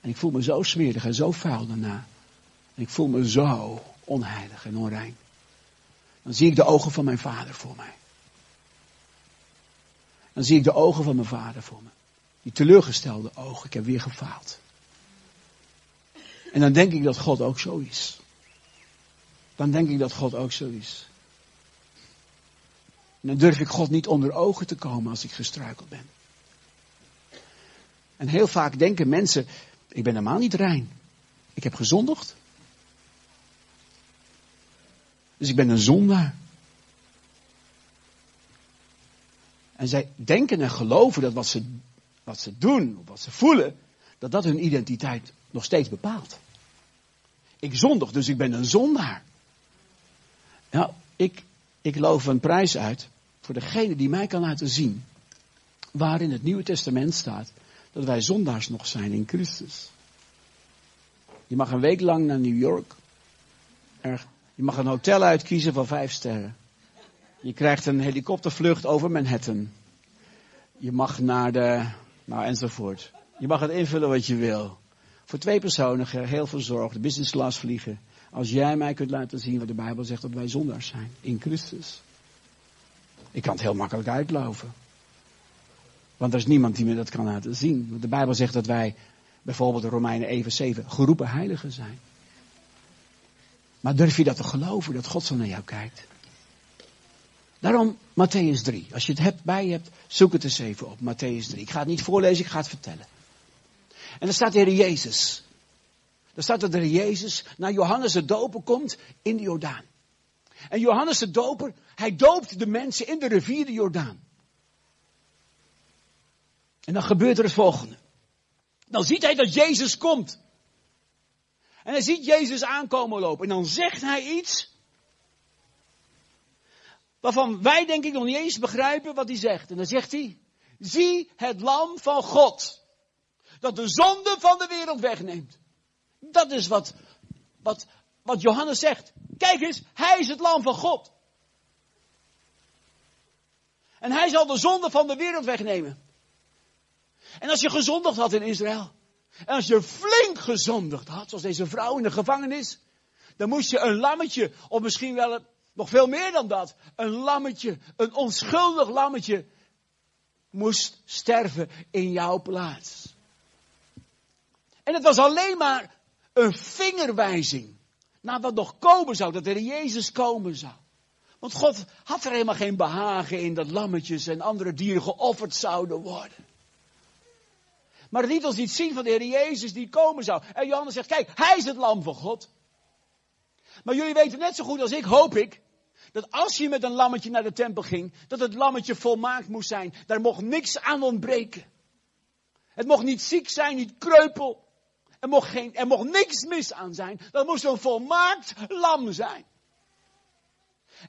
En ik voel me zo smerig en zo vuil daarna. En ik voel me zo onheilig en onrein. Dan zie ik de ogen van mijn vader voor mij. Dan zie ik de ogen van mijn vader voor me. Die teleurgestelde ogen. Ik heb weer gefaald. En dan denk ik dat God ook zo is. Dan denk ik dat God ook zo is. En dan durf ik God niet onder ogen te komen als ik gestruikeld ben. En heel vaak denken mensen, ik ben helemaal niet rein. Ik heb gezondigd. Dus ik ben een zondaar. En zij denken en geloven dat wat ze, wat ze doen, wat ze voelen, dat dat hun identiteit nog steeds bepaalt. Ik zondig, dus ik ben een zondaar. Nou, ik, ik loof een prijs uit voor degene die mij kan laten zien waar in het Nieuwe Testament staat dat wij zondaars nog zijn in Christus. Je mag een week lang naar New York. Je mag een hotel uitkiezen van vijf sterren. Je krijgt een helikoptervlucht over Manhattan. Je mag naar de, nou enzovoort. Je mag het invullen wat je wil. Voor twee personen, heel verzorgd, business class vliegen. Als jij mij kunt laten zien wat de Bijbel zegt dat wij zondaars zijn. In Christus. Ik kan het heel makkelijk uitloven. Want er is niemand die me dat kan laten zien. Want de Bijbel zegt dat wij, bijvoorbeeld de Romeinen 1 7, geroepen heiligen zijn. Maar durf je dat te geloven, dat God zo naar jou kijkt? Daarom Matthäus 3. Als je het hebt, bij je hebt, zoek het eens even op. Matthäus 3. Ik ga het niet voorlezen, ik ga het vertellen. En dan staat de Heer Jezus. Dan staat dat de Jezus naar Johannes de Doper komt in de Jordaan. En Johannes de Doper, hij doopt de mensen in de rivier de Jordaan. En dan gebeurt er het volgende. Dan ziet hij dat Jezus komt. En hij ziet Jezus aankomen lopen. En dan zegt hij iets. Waarvan wij denk ik nog niet eens begrijpen wat hij zegt. En dan zegt hij. Zie het lam van God. Dat de zonde van de wereld wegneemt. Dat is wat, wat, wat Johannes zegt. Kijk eens, hij is het lam van God. En hij zal de zonde van de wereld wegnemen. En als je gezondigd had in Israël. En als je flink gezondigd had, zoals deze vrouw in de gevangenis. Dan moest je een lammetje, of misschien wel nog veel meer dan dat. Een lammetje, een onschuldig lammetje. Moest sterven in jouw plaats. En het was alleen maar een vingerwijzing naar wat nog komen zou, dat er Jezus komen zou. Want God had er helemaal geen behagen in dat lammetjes en andere dieren geofferd zouden worden. Maar het liet ons iets zien van de Heer Jezus die komen zou. En Johannes zegt, kijk, hij is het lam van God. Maar jullie weten net zo goed als ik, hoop ik, dat als je met een lammetje naar de tempel ging, dat het lammetje volmaakt moest zijn. Daar mocht niks aan ontbreken. Het mocht niet ziek zijn, niet kreupel. Er mocht, geen, er mocht niks mis aan zijn. Dat moest een volmaakt lam zijn.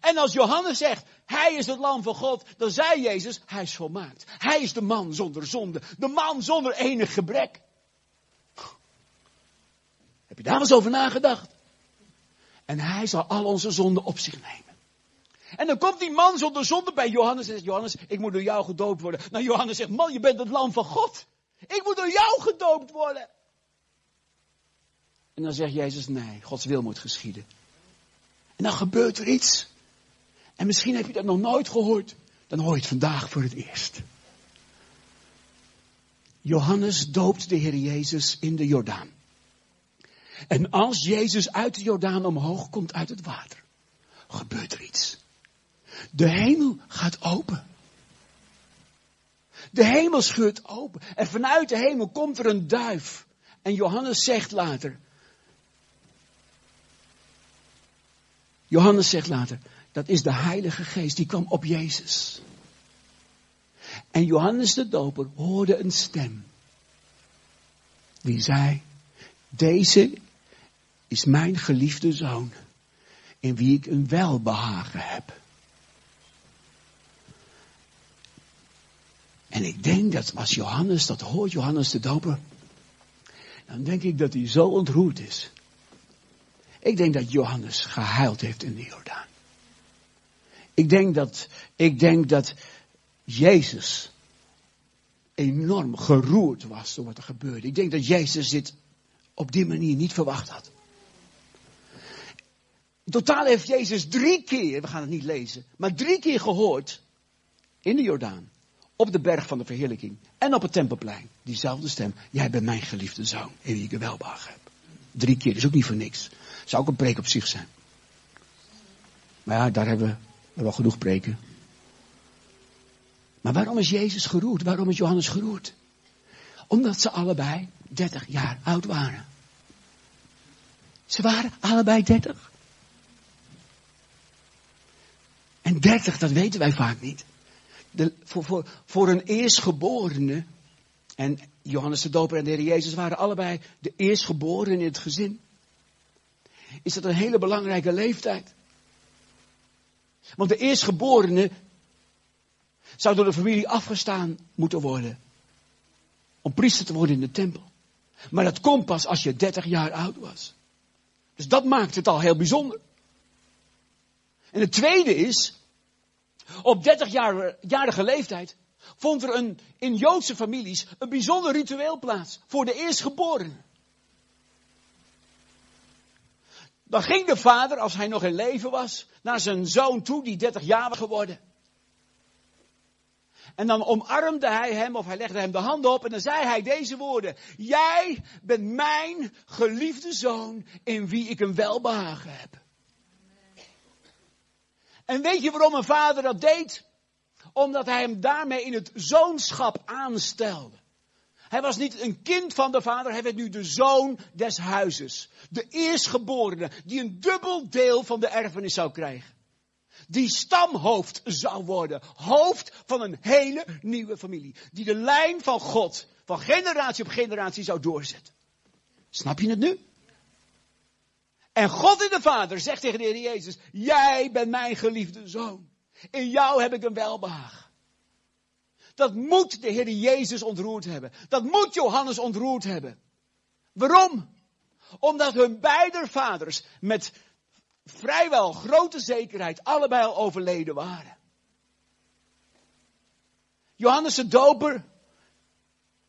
En als Johannes zegt, hij is het lam van God, dan zei Jezus, hij is volmaakt. Hij is de man zonder zonde. De man zonder enig gebrek. Heb je daar eens over nagedacht? En hij zal al onze zonden op zich nemen. En dan komt die man zonder zonde bij Johannes en zegt, Johannes, ik moet door jou gedoopt worden. Nou, Johannes zegt, man, je bent het lam van God. Ik moet door jou gedoopt worden. En dan zegt Jezus, nee, Gods wil moet geschieden. En dan gebeurt er iets. En misschien heb je dat nog nooit gehoord. Dan hoor je het vandaag voor het eerst. Johannes doopt de Heer Jezus in de Jordaan. En als Jezus uit de Jordaan omhoog komt uit het water, gebeurt er iets. De hemel gaat open. De hemel scheurt open. En vanuit de hemel komt er een duif. En Johannes zegt later. Johannes zegt later. Dat is de Heilige Geest, die kwam op Jezus. En Johannes de Doper hoorde een stem. Die zei, deze is mijn geliefde zoon, in wie ik een welbehagen heb. En ik denk dat als Johannes dat hoort, Johannes de Doper, dan denk ik dat hij zo ontroerd is. Ik denk dat Johannes gehuild heeft in de Jordaan. Ik denk dat, ik denk dat Jezus enorm geroerd was door wat er gebeurde. Ik denk dat Jezus dit op die manier niet verwacht had. In totaal heeft Jezus drie keer, we gaan het niet lezen, maar drie keer gehoord in de Jordaan, op de berg van de verheerlijking en op het tempelplein, diezelfde stem, jij bent mijn geliefde zoon, in wie ik welbehagen heb. Drie keer, is ook niet voor niks. Zou ook een preek op zich zijn. Maar ja, daar hebben we hebben wel genoeg preken. Maar waarom is Jezus geroerd? Waarom is Johannes geroerd? Omdat ze allebei 30 jaar oud waren. Ze waren allebei 30. En 30, dat weten wij vaak niet. De, voor, voor, voor een eerstgeborene, en Johannes de Doper en de Heer Jezus waren allebei de eerstgeborenen in het gezin. Is dat een hele belangrijke leeftijd? Want de eerstgeborene zou door de familie afgestaan moeten worden. Om priester te worden in de tempel. Maar dat komt pas als je 30 jaar oud was. Dus dat maakt het al heel bijzonder. En het tweede is, op 30-jarige leeftijd vond er een, in Joodse families een bijzonder ritueel plaats voor de eerstgeborenen. Dan ging de vader, als hij nog in leven was, naar zijn zoon toe, die 30 jaar was geworden. En dan omarmde hij hem of hij legde hem de handen op en dan zei hij deze woorden. Jij bent mijn geliefde zoon in wie ik een welbehagen heb. En weet je waarom een vader dat deed? Omdat hij hem daarmee in het zoonschap aanstelde. Hij was niet een kind van de vader, hij werd nu de zoon des huizes. De eerstgeborene, die een dubbel deel van de erfenis zou krijgen. Die stamhoofd zou worden. Hoofd van een hele nieuwe familie. Die de lijn van God van generatie op generatie zou doorzetten. Snap je het nu? En God in de Vader zegt tegen de Heer Jezus, jij bent mijn geliefde zoon. In jou heb ik een welbehagen. Dat moet de Heer Jezus ontroerd hebben. Dat moet Johannes ontroerd hebben. Waarom? Omdat hun beide vaders met vrijwel grote zekerheid allebei al overleden waren. Johannes de Doper,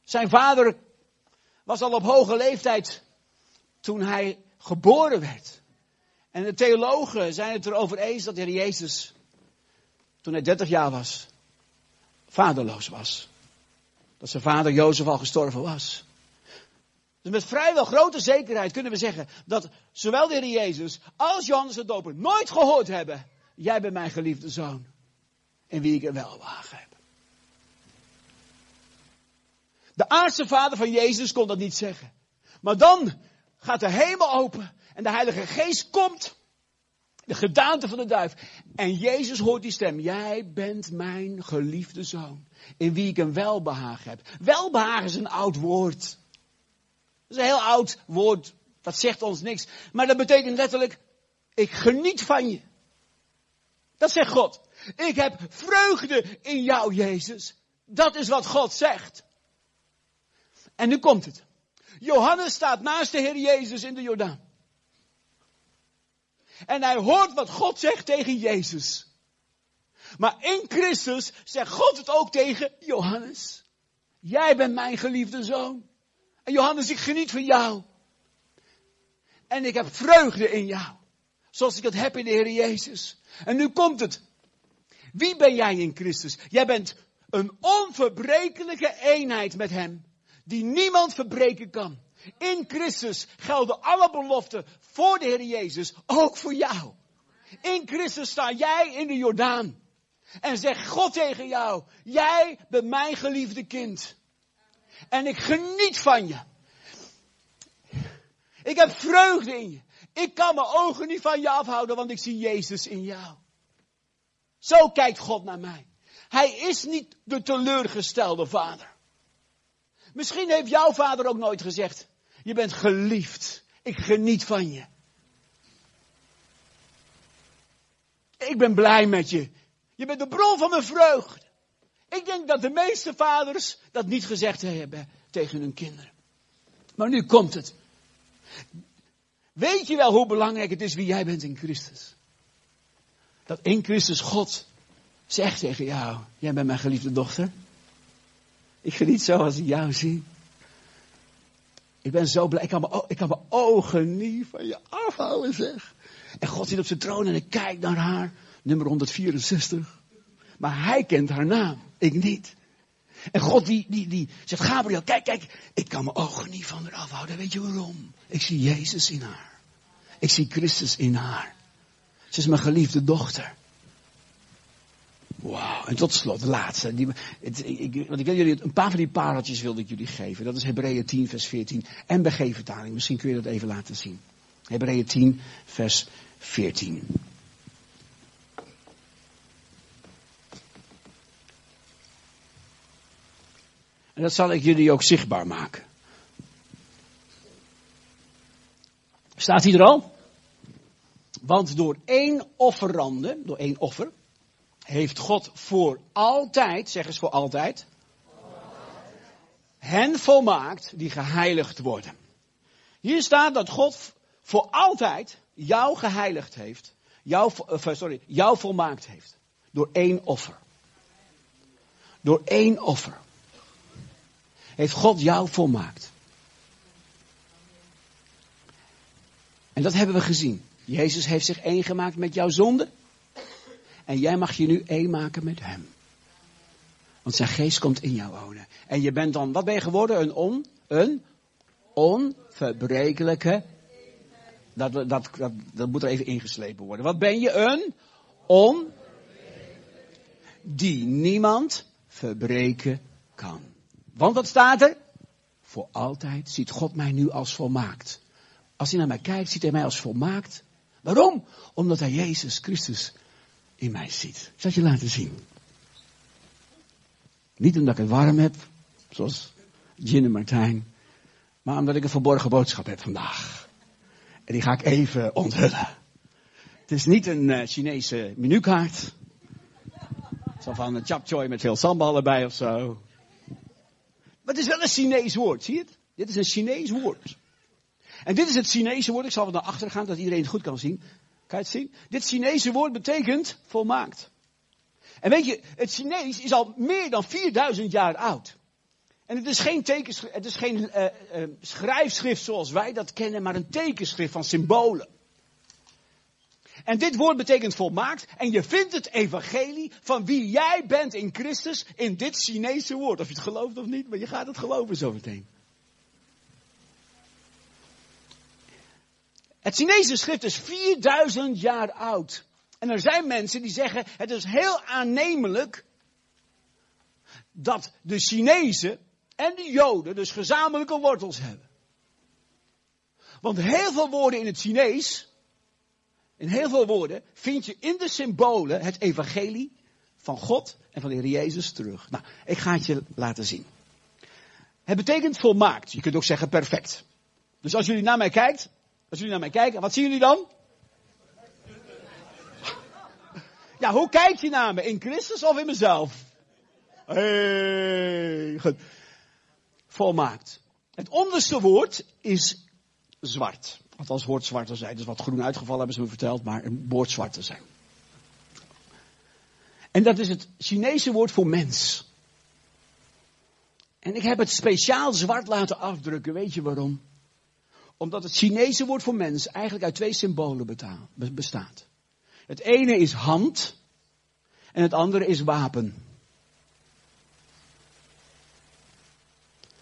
zijn vader was al op hoge leeftijd toen hij geboren werd. En de theologen zijn het erover eens dat de Heer Jezus, toen hij 30 jaar was, vaderloos was. Dat zijn vader Jozef al gestorven was. Dus met vrijwel grote zekerheid kunnen we zeggen dat zowel de Heer Jezus als Johannes de Doper nooit gehoord hebben. Jij bent mijn geliefde zoon. In wie ik een welwagen heb. De aardse vader van Jezus kon dat niet zeggen. Maar dan gaat de hemel open en de Heilige Geest komt. De gedaante van de duif. En Jezus hoort die stem. Jij bent mijn geliefde zoon. In wie ik een welbehagen heb. Welbehagen is een oud woord. Dat is een heel oud woord. Dat zegt ons niks. Maar dat betekent letterlijk. Ik geniet van je. Dat zegt God. Ik heb vreugde in jou, Jezus. Dat is wat God zegt. En nu komt het. Johannes staat naast de Heer Jezus in de Jordaan. En hij hoort wat God zegt tegen Jezus. Maar in Christus zegt God het ook tegen Johannes. Jij bent mijn geliefde zoon. En Johannes, ik geniet van jou. En ik heb vreugde in jou. Zoals ik het heb in de Heer Jezus. En nu komt het. Wie ben jij in Christus? Jij bent een onverbrekelijke eenheid met Hem. Die niemand verbreken kan. In Christus gelden alle beloften voor de Heer Jezus, ook voor jou. In Christus sta jij in de Jordaan. En zegt God tegen jou, jij bent mijn geliefde kind. En ik geniet van je. Ik heb vreugde in je. Ik kan mijn ogen niet van je afhouden, want ik zie Jezus in jou. Zo kijkt God naar mij. Hij is niet de teleurgestelde vader. Misschien heeft jouw vader ook nooit gezegd, je bent geliefd. Ik geniet van je. Ik ben blij met je. Je bent de bron van mijn vreugde. Ik denk dat de meeste vaders dat niet gezegd hebben tegen hun kinderen. Maar nu komt het. Weet je wel hoe belangrijk het is wie jij bent in Christus? Dat in Christus God zegt tegen jou, jij bent mijn geliefde dochter. Ik geniet zo als ik jou zie. Ik ben zo blij. Ik kan, mijn, ogen niet van je afhouden, zeg. En God zit op zijn troon en ik kijk naar haar. Nummer 164. Maar hij kent haar naam. Ik niet. En God die, die, die zegt, Gabriel, kijk, kijk. Ik kan mijn ogen niet van haar afhouden. Weet je waarom? Ik zie Jezus in haar. Ik zie Christus in haar. Ze is mijn geliefde dochter. Wauw. En tot slot, de laatste. Die, ik, want ik wil jullie een paar van die pareltjes wilde ik jullie geven. Dat is Hebreeën 10, vers 14. En vertaling. Misschien kun je dat even laten zien. Hebreeën 10, vers 14. En dat zal ik jullie ook zichtbaar maken. Staat hij er al? Want door één offerande, door één offer, heeft God voor altijd, zeg eens voor altijd, hen volmaakt die geheiligd worden. Hier staat dat God voor altijd jou geheiligd heeft jou, uh, sorry, jou volmaakt heeft. Door één offer. Door één offer. Heeft God jou volmaakt. En dat hebben we gezien. Jezus heeft zich één gemaakt met jouw zonde. En jij mag je nu één maken met hem. Want zijn geest komt in jou wonen. En je bent dan, wat ben je geworden? Een on, een onverbrekelijke. Dat, dat, dat, dat moet er even ingeslepen worden. Wat ben je? Een on. Die niemand verbreken kan. Want wat staat er? Voor altijd ziet God mij nu als volmaakt. Als hij naar mij kijkt, ziet hij mij als volmaakt. Waarom? Omdat hij Jezus Christus in mij ziet. Ik zal je laten zien. Niet omdat ik het warm heb, zoals Jin en Martijn, maar omdat ik een verborgen boodschap heb vandaag. En die ga ik even onthullen. Het is niet een uh, Chinese menukaart. Zo van een chapchoy met veel sambal erbij of zo. Maar het is wel een Chinees woord, zie je het? Dit is een Chinees woord. En dit is het Chinese woord, ik zal wat naar achter gaan, dat iedereen het goed kan zien. Kan je het zien? Dit Chinese woord betekent volmaakt. En weet je, het Chinees is al meer dan 4000 jaar oud. En het is geen, tekenschrift, het is geen uh, uh, schrijfschrift zoals wij dat kennen, maar een tekenschrift van symbolen. En dit woord betekent volmaakt. En je vindt het evangelie van wie jij bent in Christus in dit Chinese woord. Of je het gelooft of niet, maar je gaat het geloven zo meteen. Het Chinese schrift is 4000 jaar oud. En er zijn mensen die zeggen, het is heel aannemelijk dat de Chinezen en de Joden dus gezamenlijke wortels hebben. Want heel veel woorden in het Chinees, in heel veel woorden, vind je in de symbolen het evangelie van God en van de Heer Jezus terug. Nou, ik ga het je laten zien. Het betekent volmaakt. Je kunt ook zeggen perfect. Dus als jullie naar mij kijkt, als jullie naar mij kijken, wat zien jullie dan? Ja, hoe kijk je naar me? In Christus of in mezelf? Hey, goed. Volmaakt. Het onderste woord is zwart. Althans, hoort zwart te zijn. Dus wat groen uitgevallen hebben ze me verteld, maar een woord zwart te zijn. En dat is het Chinese woord voor mens. En ik heb het speciaal zwart laten afdrukken. Weet je waarom? Omdat het Chinese woord voor mens eigenlijk uit twee symbolen bestaat. Het ene is hand en het andere is wapen.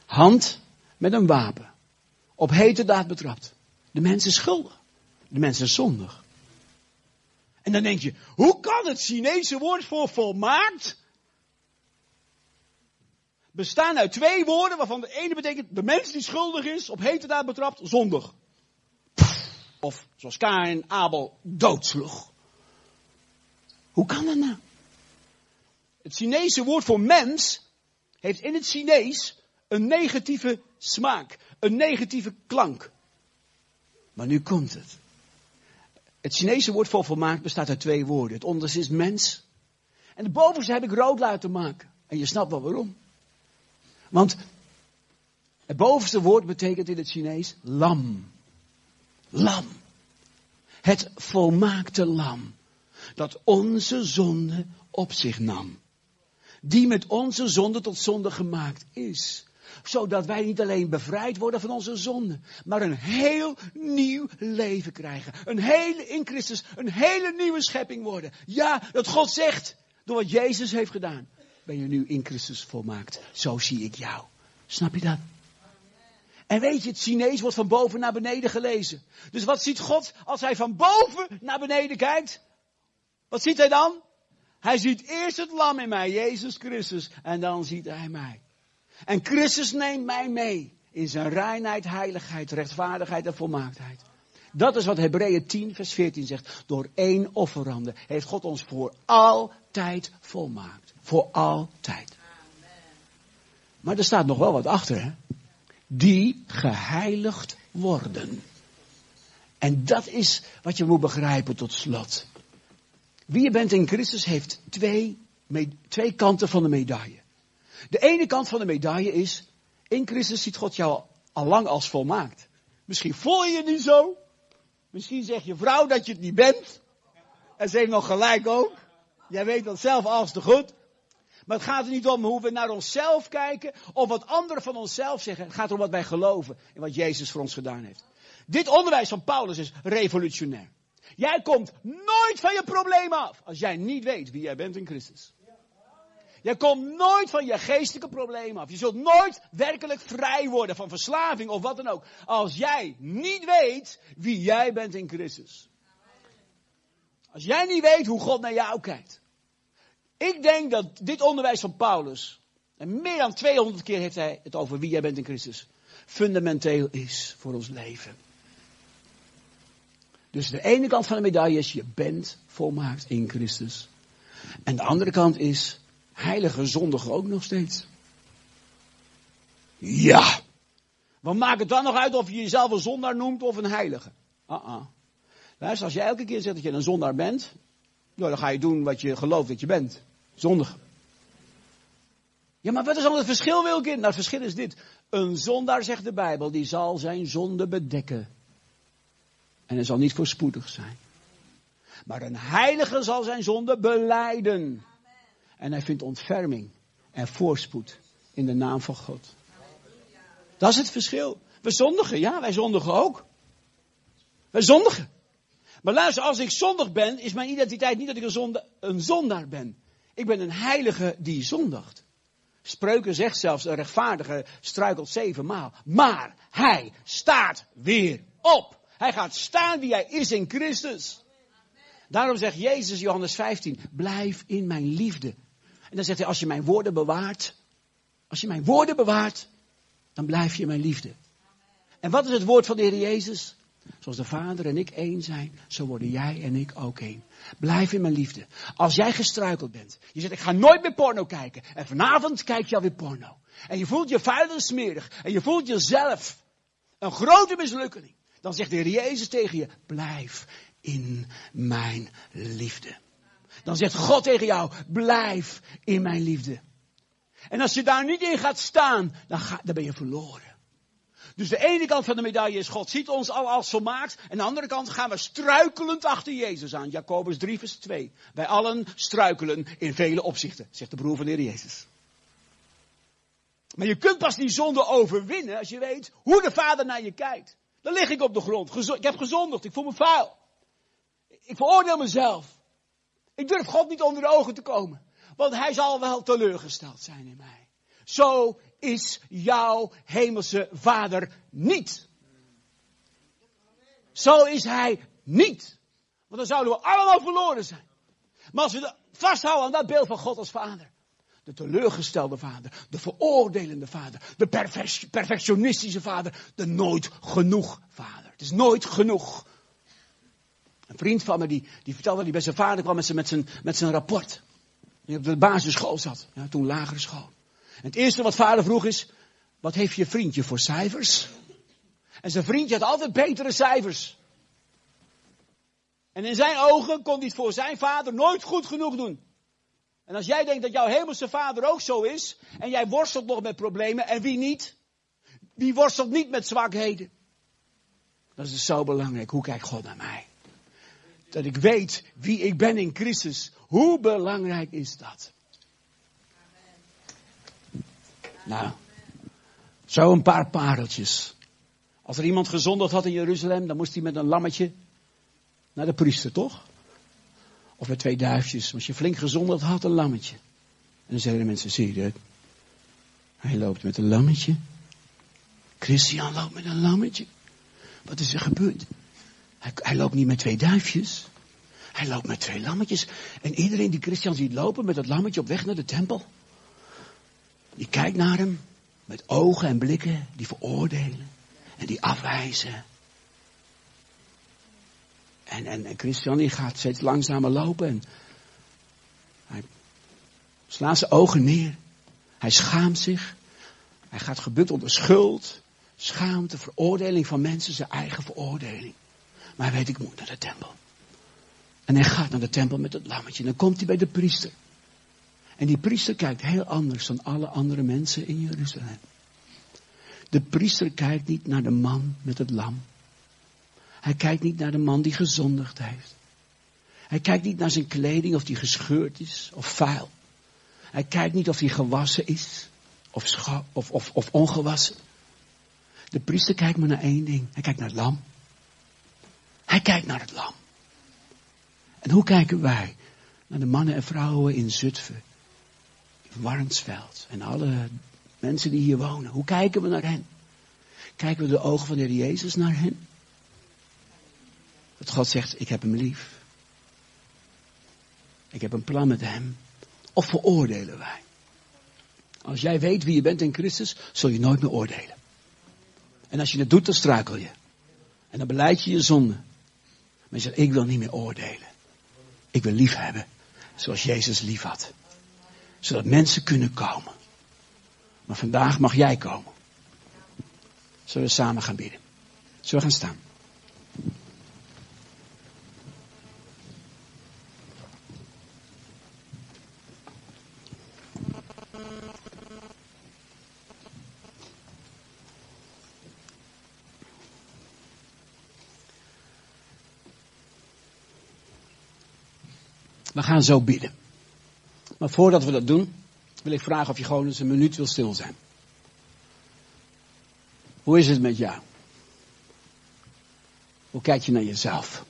Hand met een wapen. Op hete daad betrapt. De mens is schuldig. De mens is zondig. En dan denk je, hoe kan het Chinese woord voor volmaakt bestaan uit twee woorden waarvan de ene betekent de mens die schuldig is, op hete daad betrapt, zondig. Of zoals Kain Abel doodsloeg. Hoe kan dat nou? Het Chinese woord voor mens heeft in het Chinees een negatieve smaak, een negatieve klank. Maar nu komt het. Het Chinese woord voor volmaakt bestaat uit twee woorden. Het onderste is mens. En de bovenste heb ik rood laten maken. En je snapt wel waarom. Want het bovenste woord betekent in het Chinees lam. Lam. Het volmaakte lam. Dat onze zonde op zich nam. Die met onze zonde tot zonde gemaakt is. Zodat wij niet alleen bevrijd worden van onze zonde. Maar een heel nieuw leven krijgen. Een hele in Christus. Een hele nieuwe schepping worden. Ja, dat God zegt. Door wat Jezus heeft gedaan ben je nu in Christus volmaakt. Zo zie ik jou. Snap je dat? En weet je, het Chinees wordt van boven naar beneden gelezen. Dus wat ziet God als hij van boven naar beneden kijkt? Wat ziet hij dan? Hij ziet eerst het lam in mij, Jezus Christus, en dan ziet hij mij. En Christus neemt mij mee in zijn reinheid, heiligheid, rechtvaardigheid en volmaaktheid. Dat is wat Hebreeën 10, vers 14 zegt. Door één offerande heeft God ons voor altijd volmaakt. Voor altijd. Maar er staat nog wel wat achter, hè? Die geheiligd worden. En dat is wat je moet begrijpen tot slot. Wie je bent in Christus heeft twee, twee kanten van de medaille. De ene kant van de medaille is, in Christus ziet God jou al lang als volmaakt. Misschien voel je je niet zo. Misschien zeg je vrouw dat je het niet bent. En ze heeft nog gelijk ook. Jij weet dat zelf als te goed. Maar het gaat er niet om hoe we naar onszelf kijken of wat anderen van onszelf zeggen. Het gaat erom wat wij geloven en wat Jezus voor ons gedaan heeft. Dit onderwijs van Paulus is revolutionair. Jij komt nooit van je probleem af als jij niet weet wie jij bent in Christus. Jij komt nooit van je geestelijke problemen af. Je zult nooit werkelijk vrij worden van verslaving of wat dan ook. Als jij niet weet wie jij bent in Christus. Als jij niet weet hoe God naar jou kijkt. Ik denk dat dit onderwijs van Paulus, en meer dan 200 keer heeft hij het over wie jij bent in Christus, fundamenteel is voor ons leven. Dus de ene kant van de medaille is, je bent volmaakt in Christus. En de andere kant is, heilige zondige ook nog steeds. Ja. Wat maakt het dan nog uit of je jezelf een zondaar noemt of een heilige? Ah uh -uh. Luister, als je elke keer zegt dat je een zondaar bent, nou, dan ga je doen wat je gelooft dat je bent. Zondig. Ja, maar wat is dan het verschil, Wilkin? Nou, het verschil is dit. Een zondaar, zegt de Bijbel, die zal zijn zonde bedekken. En hij zal niet voorspoedig zijn. Maar een heilige zal zijn zonde beleiden. En hij vindt ontferming en voorspoed in de naam van God. Dat is het verschil. We zondigen, ja, wij zondigen ook. Wij zondigen. Maar luister, als ik zondig ben, is mijn identiteit niet dat ik een, zondaar ben. Ik ben een heilige die zondigt. Spreuken zegt zelfs, een rechtvaardige struikelt zevenmaal. Maar hij staat weer op. Hij gaat staan wie hij is in Christus. Daarom zegt Jezus, Johannes 15, blijf in mijn liefde. En dan zegt hij, als je mijn woorden bewaart, als je mijn woorden bewaart, dan blijf je in mijn liefde. En wat is het woord van de Heer Jezus? Zoals de Vader en ik één zijn, zo worden jij en ik ook één. Blijf in mijn liefde. Als jij gestruikeld bent, je zegt ik ga nooit meer porno kijken. En vanavond kijk je alweer porno. En je voelt je vuil en smerig. En je voelt jezelf een grote mislukking. Dan zegt de Heer Jezus tegen je, blijf in mijn liefde. Dan zegt God tegen jou, blijf in mijn liefde. En als je daar niet in gaat staan, dan, ga, dan ben je verloren. Dus de ene kant van de medaille is God ziet ons al als volmaakt. En de andere kant gaan we struikelend achter Jezus aan. Jacobus 3 vers 2. Wij allen struikelen in vele opzichten, zegt de broer van de Heer Jezus. Maar je kunt pas die zonde overwinnen als je weet hoe de Vader naar je kijkt. Dan lig ik op de grond. Ik heb gezondigd. Ik voel me vuil. Ik veroordeel mezelf. Ik durf God niet onder de ogen te komen. Want hij zal wel teleurgesteld zijn in mij. Zo is jouw hemelse vader niet. Zo is hij niet. Want dan zouden we allemaal verloren zijn. Maar als we vasthouden aan dat beeld van God als vader. De teleurgestelde vader, de veroordelende vader, de perfectionistische vader, de nooit genoeg vader. Het is nooit genoeg. Een vriend van me die, die vertelde dat hij bij zijn vader kwam met zijn, met zijn, met zijn rapport. Die op de basisschool zat, ja, toen lagere school. Het eerste wat vader vroeg is, wat heeft je vriendje voor cijfers? En zijn vriendje had altijd betere cijfers. En in zijn ogen kon hij het voor zijn vader nooit goed genoeg doen. En als jij denkt dat jouw hemelse vader ook zo is, en jij worstelt nog met problemen, en wie niet? Wie worstelt niet met zwakheden? Dat is dus zo belangrijk. Hoe kijkt God naar mij? Dat ik weet wie ik ben in Christus. Hoe belangrijk is dat? Nou, zo een paar pareltjes. Als er iemand gezondigd had in Jeruzalem, dan moest hij met een lammetje naar de priester, toch? Of met twee duifjes. Als je flink gezondigd had, een lammetje. En dan zeiden de mensen, zie je dat? Hij loopt met een lammetje. Christian loopt met een lammetje. Wat is er gebeurd? Hij, hij, loopt niet met twee duifjes. Hij loopt met twee lammetjes. En iedereen die Christian ziet lopen met dat lammetje op weg naar de tempel. Die kijkt naar hem met ogen en blikken die veroordelen en die afwijzen. En, en, en Christian die gaat steeds langzamer lopen en hij slaat zijn ogen neer. Hij schaamt zich. Hij gaat gebukt onder schuld, schaamte, veroordeling van mensen, zijn eigen veroordeling. Maar hij weet, ik moet naar de tempel. En hij gaat naar de tempel met het lammetje. En dan komt hij bij de priester. En die priester kijkt heel anders dan alle andere mensen in Jeruzalem. De priester kijkt niet naar de man met het lam. Hij kijkt niet naar de man die gezondigd heeft. Hij kijkt niet naar zijn kleding of die gescheurd is of vuil. Hij kijkt niet of die gewassen is of, of, of, of ongewassen. De priester kijkt maar naar één ding. Hij kijkt naar het lam. Hij kijkt naar het lam. En hoe kijken wij naar de mannen en vrouwen in Zutphen, Warnsveld en alle mensen die hier wonen? Hoe kijken we naar hen? Kijken we de ogen van de Heer Jezus naar hen? Dat God zegt, ik heb hem lief. Ik heb een plan met hem. Of veroordelen wij? Als jij weet wie je bent in Christus, zul je nooit meer oordelen. En als je het doet, dan struikel je. En dan beleid je je zonde. Maar je zegt, ik wil niet meer oordelen. Ik wil lief hebben, zoals Jezus lief had. Zodat mensen kunnen komen. Maar vandaag mag jij komen. Zullen we samen gaan bidden? Zullen we gaan staan? We gaan zo bidden. Maar voordat we dat doen, wil ik vragen of je gewoon eens een minuut wil stil zijn. Hoe is het met jou? Hoe kijk je naar jezelf?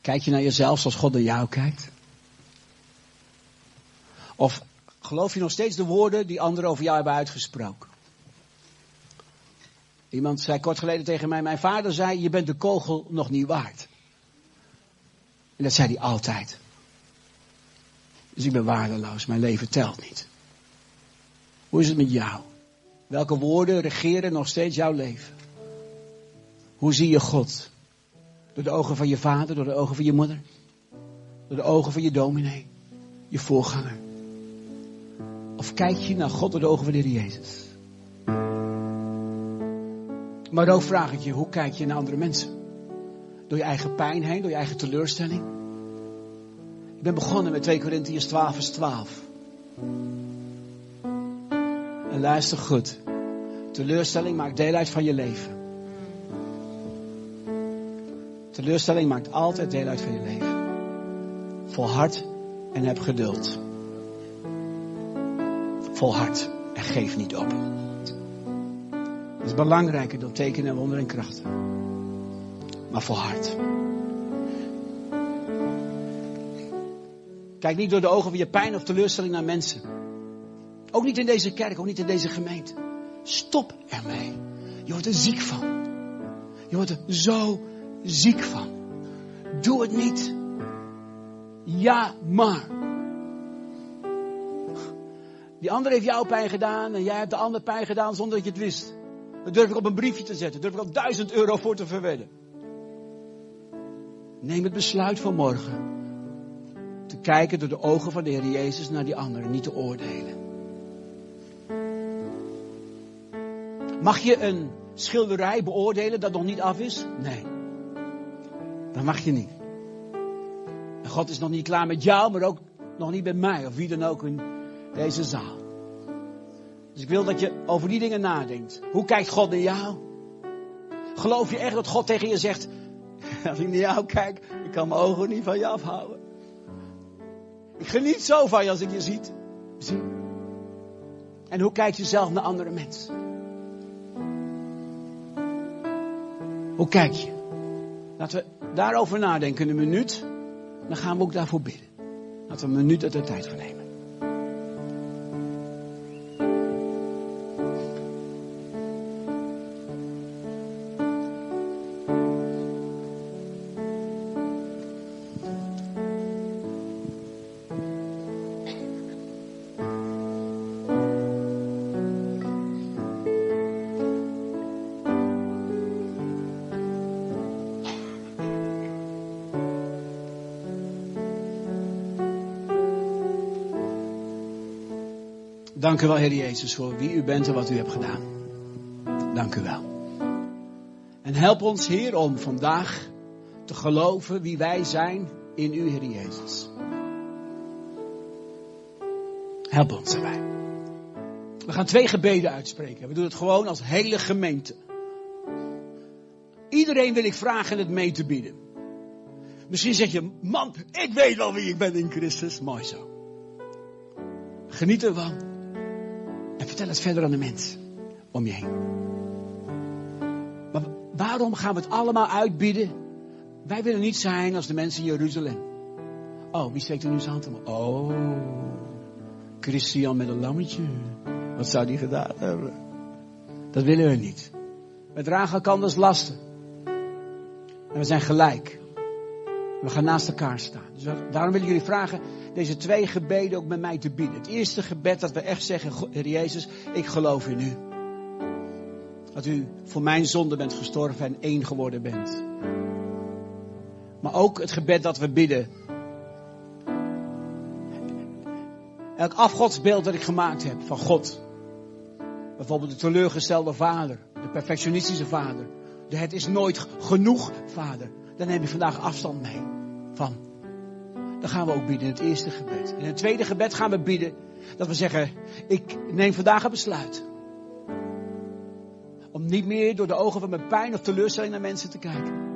Kijk je naar jezelf zoals God naar jou kijkt? Of geloof je nog steeds de woorden die anderen over jou hebben uitgesproken? Iemand zei kort geleden tegen mij, mijn vader zei, je bent de kogel nog niet waard. En dat zei hij altijd. Dus ik ben waardeloos, mijn leven telt niet. Hoe is het met jou? Welke woorden regeren nog steeds jouw leven? Hoe zie je God? Door de ogen van je vader, door de ogen van je moeder? Door de ogen van je dominee, je voorganger? Of kijk je naar God door de ogen van de Heer Jezus? Maar ook vraag ik je, hoe kijk je naar andere mensen? Door je eigen pijn heen, door je eigen teleurstelling? Ik ben begonnen met 2 Corinthians 12 vers 12. En luister goed. Teleurstelling maakt deel uit van je leven. Teleurstelling maakt altijd deel uit van je leven. Volhard en heb geduld. Volhard en geef niet op. Dat is belangrijker dan tekenen, wonder en krachten. Maar volhard. Kijk niet door de ogen van je pijn of teleurstelling naar mensen. Ook niet in deze kerk, ook niet in deze gemeente. Stop ermee. Je wordt er ziek van. Je wordt er zo ziek van. Doe het niet. Ja, maar. Die ander heeft jou pijn gedaan en jij hebt de ander pijn gedaan zonder dat je het wist. Dat durf ik op een briefje te zetten. Daar durf ik al duizend euro voor te verwedden. Neem het besluit van morgen. Kijken door de ogen van de Heer Jezus naar die anderen, niet te oordelen. Mag je een schilderij beoordelen dat nog niet af is? Nee. Dat mag je niet. En God is nog niet klaar met jou, maar ook nog niet met mij of wie dan ook in deze zaal. Dus ik wil dat je over die dingen nadenkt. Hoe kijkt God naar jou? Geloof je echt dat God tegen je zegt, (laughs) als ik naar jou kijk, ik kan mijn ogen niet van je afhouden. Ik geniet zo van je als ik je ziet. zie. En hoe kijk je zelf naar andere mensen? Hoe kijk je? Laten we daarover nadenken een minuut. Dan gaan we ook daarvoor bidden. Laten we een minuut uit de tijd voor nemen. Dank u wel, Heer Jezus, voor wie u bent en wat u hebt gedaan. Dank u wel. En help ons, Heer, om vandaag te geloven wie wij zijn in u, Heer Jezus. Help ons erbij. We gaan twee gebeden uitspreken. We doen het gewoon als hele gemeente. Iedereen wil ik vragen het mee te bieden. Misschien zeg je, man, ik weet wel wie ik ben in Christus. Mooi zo. Geniet ervan. Vertel het verder aan de mens om je heen. Maar waarom gaan we het allemaal uitbieden? Wij willen niet zijn als de mensen in Jeruzalem. Oh, wie steekt er nu zijn hand op? Oh, Christian met een lammetje. Wat zou die gedaan hebben? Dat willen we niet. We dragen elkanders lasten. En we zijn gelijk. We gaan naast elkaar staan. Dus daarom wil ik jullie vragen deze twee gebeden ook met mij te bieden. Het eerste gebed dat we echt zeggen, Heer Jezus, ik geloof in u. Dat u voor mijn zonde bent gestorven en één geworden bent. Maar ook het gebed dat we bidden. Elk afgodsbeeld dat ik gemaakt heb van God. Bijvoorbeeld de teleurgestelde vader, de perfectionistische vader. De het is nooit genoeg vader. Daar neem ik vandaag afstand mee van. Dan gaan we ook bidden in het eerste gebed. In het tweede gebed gaan we bidden dat we zeggen, ik neem vandaag een besluit. Om niet meer door de ogen van mijn pijn of teleurstelling naar mensen te kijken.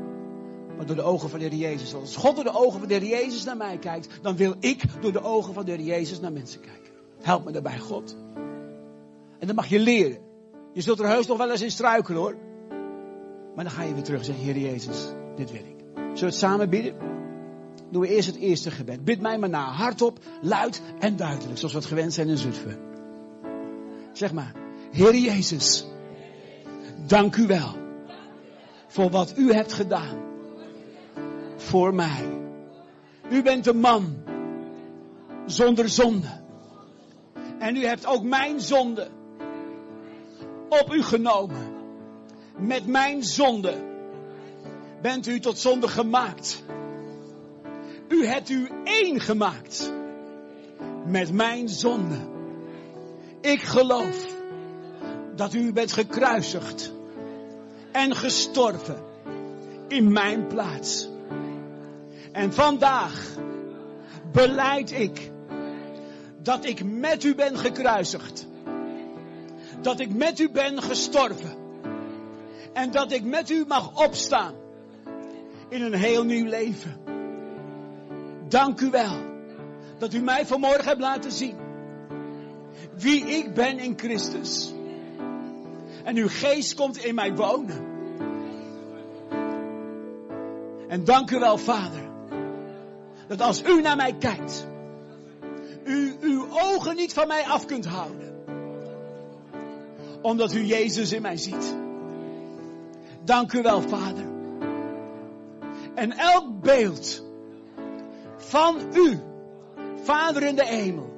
Maar door de ogen van de Heer Jezus. Als God door de ogen van de Heer Jezus naar mij kijkt, dan wil ik door de ogen van de Heer Jezus naar mensen kijken. Help me daarbij, God. En dan mag je leren. Je zult er heus nog wel eens in struikelen hoor. Maar dan ga je weer terug en zeg, Heer Jezus, dit wil ik. Zullen we het samen bidden? Doen we eerst het eerste gebed. Bid mij maar na, hardop, luid en duidelijk, zoals we het gewend zijn in Zutphen. Zeg maar, Heer Jezus, dank u wel voor wat u hebt gedaan voor mij. U bent een man zonder zonde. En u hebt ook mijn zonde op u genomen. Met mijn zonde bent u tot zonde gemaakt. U hebt u één gemaakt met mijn zonde. Ik geloof dat u bent gekruisigd en gestorven in mijn plaats. En vandaag beleid ik dat ik met u ben gekruisigd. Dat ik met u ben gestorven. En dat ik met u mag opstaan in een heel nieuw leven. Dank u wel dat u mij vanmorgen hebt laten zien wie ik ben in Christus. En uw geest komt in mij wonen. En dank u wel, Vader, dat als u naar mij kijkt, u uw ogen niet van mij af kunt houden. Omdat u Jezus in mij ziet. Dank u wel, Vader. En elk beeld van u, Vader in de hemel,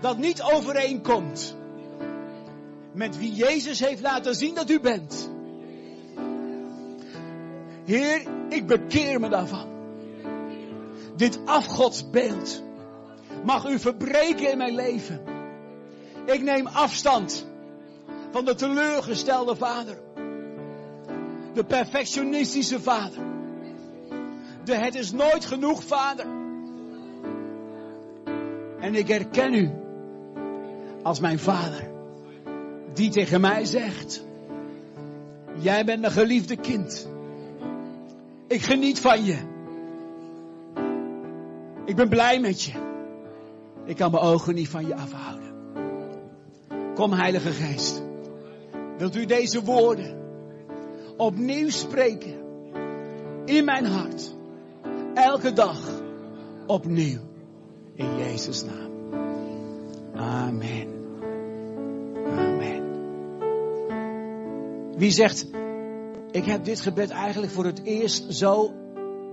dat niet overeenkomt met wie Jezus heeft laten zien dat u bent. Heer, ik bekeer me daarvan. Dit afgodsbeeld mag u verbreken in mijn leven. Ik neem afstand van de teleurgestelde vader. De perfectionistische vader. De het is nooit genoeg vader. En ik herken u als mijn vader. Die tegen mij zegt. Jij bent mijn geliefde kind. Ik geniet van je. Ik ben blij met je. Ik kan mijn ogen niet van je afhouden. Kom Heilige Geest. Wilt u deze woorden opnieuw spreken in mijn hart. Elke dag opnieuw. In Jezus naam. Amen. Amen. Wie zegt, ik heb dit gebed eigenlijk voor het eerst zo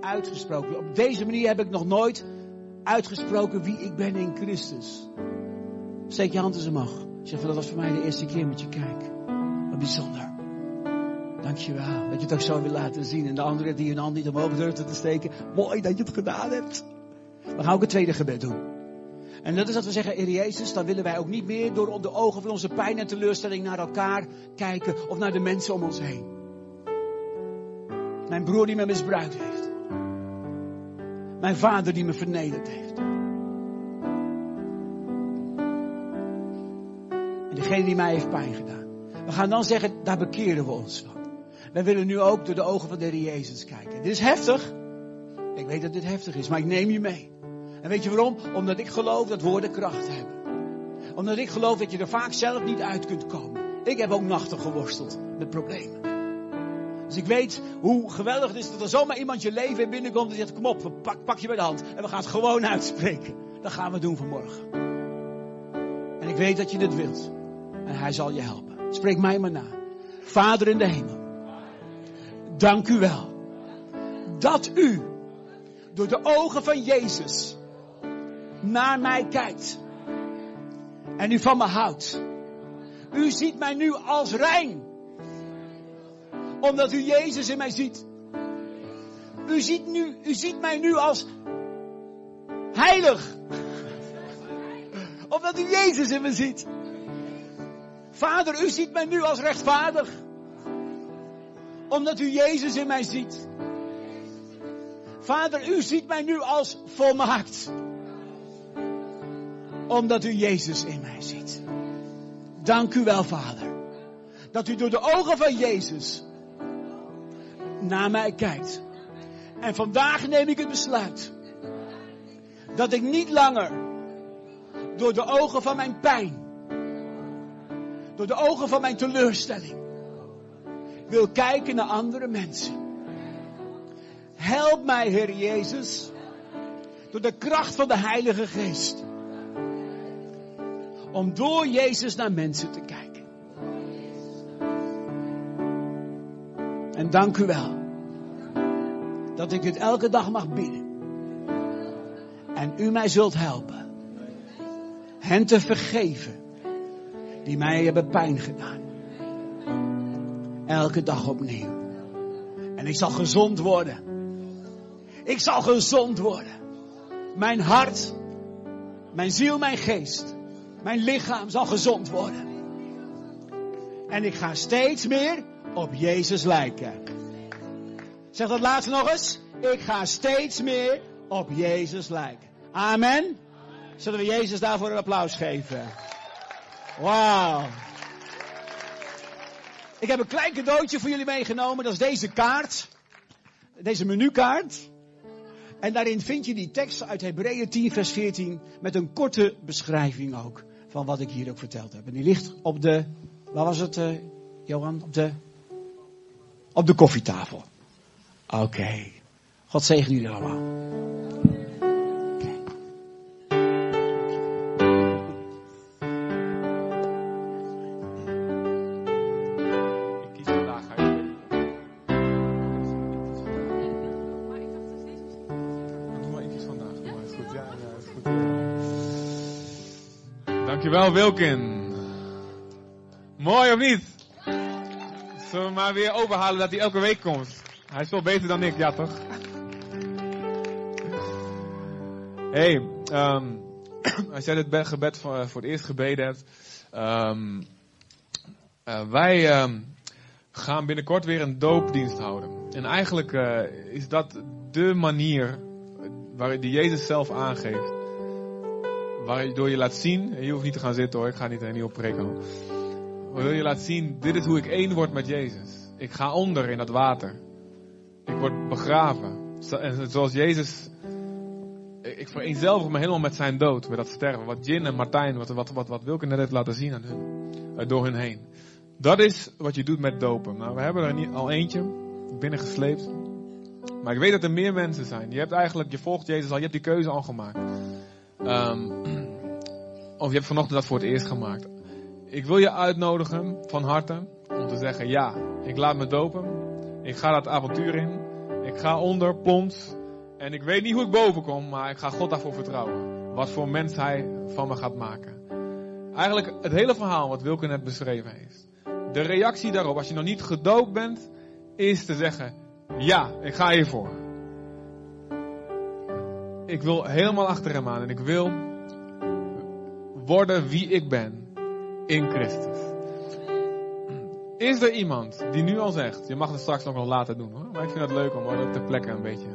uitgesproken. Op deze manier heb ik nog nooit uitgesproken wie ik ben in Christus. Steek je hand eens omhoog. Zeg van dat was voor mij de eerste keer met je kijk. Wat bijzonder. Dankjewel dat je het ook zo wil laten zien. En de anderen die hun hand niet omhoog durfden te steken. Mooi dat je het gedaan hebt. We gaan ook het tweede gebed doen. En dat is dat we zeggen, Heer Jezus, dan willen wij ook niet meer door de ogen van onze pijn en teleurstelling naar elkaar kijken of naar de mensen om ons heen. Mijn broer die me misbruikt heeft. Mijn vader die me vernederd heeft. En degene die mij heeft pijn gedaan. We gaan dan zeggen, daar bekeren we ons van. Wij willen nu ook door de ogen van de Heer Jezus kijken. Dit is heftig. Ik weet dat dit heftig is, maar ik neem je mee. En weet je waarom? Omdat ik geloof dat woorden kracht hebben. Omdat ik geloof dat je er vaak zelf niet uit kunt komen. Ik heb ook nachten geworsteld met problemen. Dus ik weet hoe geweldig het is dat er zomaar iemand je leven in binnenkomt en zegt: Kom op, pak, pak je bij de hand en we gaan het gewoon (laughs) uitspreken. Dat gaan we doen vanmorgen. En ik weet dat je dit wilt. En hij zal je helpen. Spreek mij maar na. Vader in de hemel. Dank u wel. Dat u door de ogen van Jezus naar mij kijkt. En u van me houdt. U ziet mij nu als rein. Omdat u Jezus in mij ziet. U ziet, nu, u ziet mij nu als heilig. Omdat u Jezus in me ziet. Vader, u ziet mij nu als rechtvaardig. Omdat u Jezus in mij ziet. Vader, u ziet mij nu als volmaakt. Omdat u Jezus in mij ziet. Dank u wel, Vader. Dat u door de ogen van Jezus naar mij kijkt. En vandaag neem ik het besluit. Dat ik niet langer door de ogen van mijn pijn. Door de ogen van mijn teleurstelling. Wil kijken naar andere mensen. Help mij, Heer Jezus, door de kracht van de Heilige Geest. Om door Jezus naar mensen te kijken. En dank u wel. Dat ik dit elke dag mag bidden. En u mij zult helpen. Hen te vergeven. Die mij hebben pijn gedaan. Elke dag opnieuw. En ik zal gezond worden. Ik zal gezond worden. Mijn hart, mijn ziel, mijn geest, mijn lichaam zal gezond worden. En ik ga steeds meer op Jezus lijken. Zeg dat laatste nog eens. Ik ga steeds meer op Jezus lijken. Amen. Zullen we Jezus daarvoor een applaus geven? Wauw. Ik heb een klein cadeautje voor jullie meegenomen. Dat is deze kaart. Deze menukaart. En daarin vind je die tekst uit Hebreeën 10, vers 14. Met een korte beschrijving ook. Van wat ik hier ook verteld heb. En die ligt op de. Waar was het, uh, Johan? Op de. Op de koffietafel. Oké. God zegen jullie allemaal. Dankjewel Wilkin. Mooi of niet? Zullen we maar weer overhalen dat hij elke week komt? Hij is veel beter dan ik, ja toch? hey, um, (clears throat) als jij dit gebed voor, voor het eerst gebeden hebt. Um, uh, wij um, gaan binnenkort weer een doopdienst houden. En eigenlijk uh, is dat de manier waar die Jezus zelf aangeeft Waardoor je laat zien, en je hoeft niet te gaan zitten hoor, ik ga niet een nieuwe preek houden. Waardoor je laat zien, dit is hoe ik één word met Jezus. Ik ga onder in dat water. Ik word begraven. En zoals Jezus, ik vereenzelvig me helemaal met zijn dood, met dat sterven. Wat Jin en Martijn, wat, wat, wat, wat Wilke net heeft laten zien aan hun, eh, door hun heen. Dat is wat je doet met dopen. Nou, we hebben er niet, al eentje binnengesleept. Maar ik weet dat er meer mensen zijn. Je hebt eigenlijk, je volgt Jezus al, je hebt die keuze al gemaakt. Um, of je hebt vanochtend dat voor het eerst gemaakt. Ik wil je uitnodigen van harte om te zeggen: ja, ik laat me dopen. Ik ga dat avontuur in. Ik ga onder, plons. En ik weet niet hoe ik boven kom, maar ik ga God daarvoor vertrouwen. Wat voor mens Hij van me gaat maken. Eigenlijk het hele verhaal wat Wilke net beschreven heeft. De reactie daarop, als je nog niet gedoopt bent, is te zeggen: ja, ik ga hiervoor. Ik wil helemaal achter hem aan en ik wil worden wie ik ben in Christus. Is er iemand die nu al zegt, je mag het straks nog wel laten doen hoor, maar ik vind het leuk om het ter plekke een beetje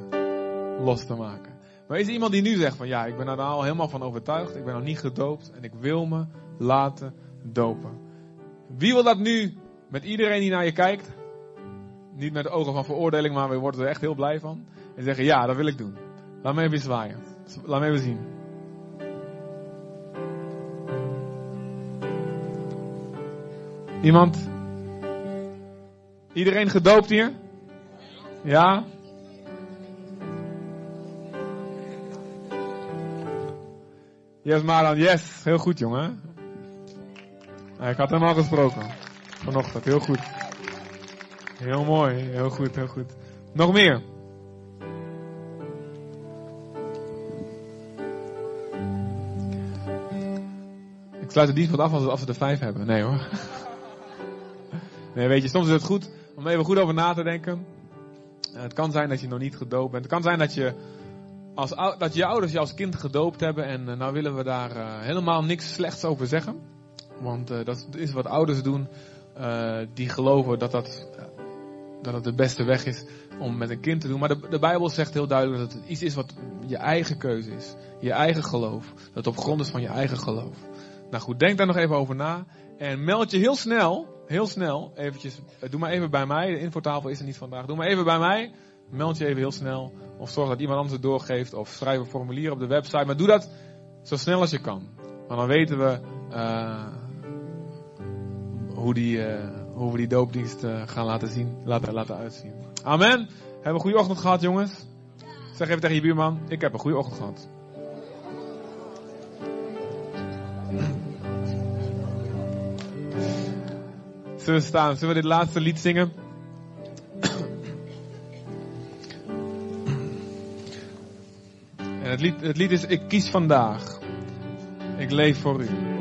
los te maken. Maar is er iemand die nu zegt van ja, ik ben er al helemaal van overtuigd, ik ben nog niet gedoopt en ik wil me laten dopen. Wie wil dat nu met iedereen die naar je kijkt? Niet met de ogen van veroordeling, maar we worden er echt heel blij van. En zeggen ja, dat wil ik doen. Laat me even zwaaien. Laat me even zien. Iemand? Iedereen gedoopt hier? Ja? Yes, Maran, yes. Heel goed, jongen. ik had hem al gesproken. Vanochtend, heel goed. Heel mooi, heel goed, heel goed. Nog meer? Sluit de dienst wat af als we, als we er vijf hebben. Nee hoor. (laughs) Nee, weet je, soms is het goed om even goed over na te denken. Uh, het kan zijn dat je nog niet gedoopt bent. Het kan zijn dat je, als, dat je ouders je als kind gedoopt hebben. En uh, nou willen we daar uh, helemaal niks slechts over zeggen. Want dat is wat ouders doen. die geloven dat dat, dat het de beste weg is om met een kind te doen. Maar de, de Bijbel zegt heel duidelijk dat het iets is wat je eigen keuze is. Je eigen geloof. Dat het op grond is van je eigen geloof. Nou goed, denk daar nog even over na. En meld je heel snel heel snel eventjes, eh, doe maar even bij mij. De infotafel is er niet vandaag. Doe maar even bij mij. Meld je even heel snel. Of zorg dat iemand anders het doorgeeft. Of schrijf een formulier op de website. Maar doe dat zo snel als je kan. Want dan weten we uh, hoe, die, hoe we die doopdienst gaan laten zien. Laten, laten uitzien. Amen. Hebben we een goede ochtend gehad jongens? Zeg even tegen je buurman. Ik heb een goede ochtend gehad. Zullen we staan? Zullen we dit laatste lied zingen? En het lied, het lied is Ik kies vandaag. Ik leef voor u.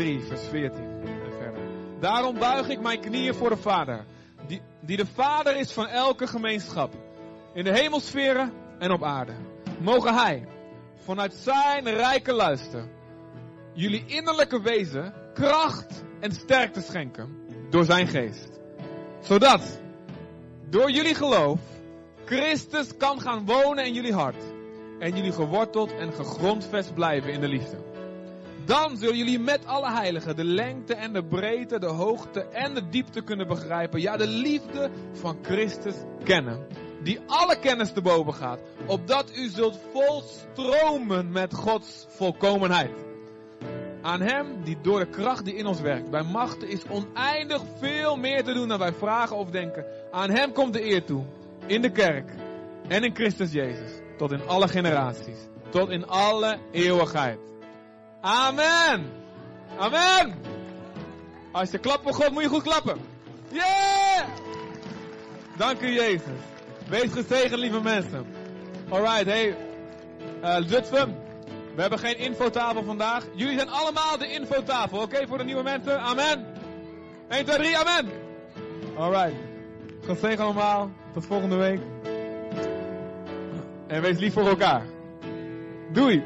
3, vers 14 en verder. Daarom buig ik mijn knieën voor de Vader, die, die de vader is van elke gemeenschap, in de hemelsferen en op aarde, mogen hij vanuit zijn rijke luister jullie innerlijke wezen kracht en sterkte schenken door zijn geest. Zodat door jullie geloof Christus kan gaan wonen in jullie hart en jullie geworteld en gegrondvest blijven in de liefde. Dan zullen jullie met alle heiligen de lengte en de breedte, de hoogte en de diepte kunnen begrijpen. Ja, de liefde van Christus kennen. Die alle kennis te boven gaat. Opdat u zult volstromen met Gods volkomenheid. Aan hem die door de kracht die in ons werkt bij machten is oneindig veel meer te doen dan wij vragen of denken. Aan hem komt de eer toe. In de kerk en in Christus Jezus. Tot in alle generaties. Tot in alle eeuwigheid. Amen. Amen. Als je klapt voor God moet je goed klappen. Yeah! Dank u Jezus. Wees gezegend lieve mensen. Alright, hey. Uh, Zutphen. We hebben geen infotafel vandaag. Jullie zijn allemaal de infotafel, oké? voor de nieuwe mensen. Amen. 1, 2, 3, amen. Alright. God zegen allemaal. Tot volgende week. En wees lief voor elkaar. Doei.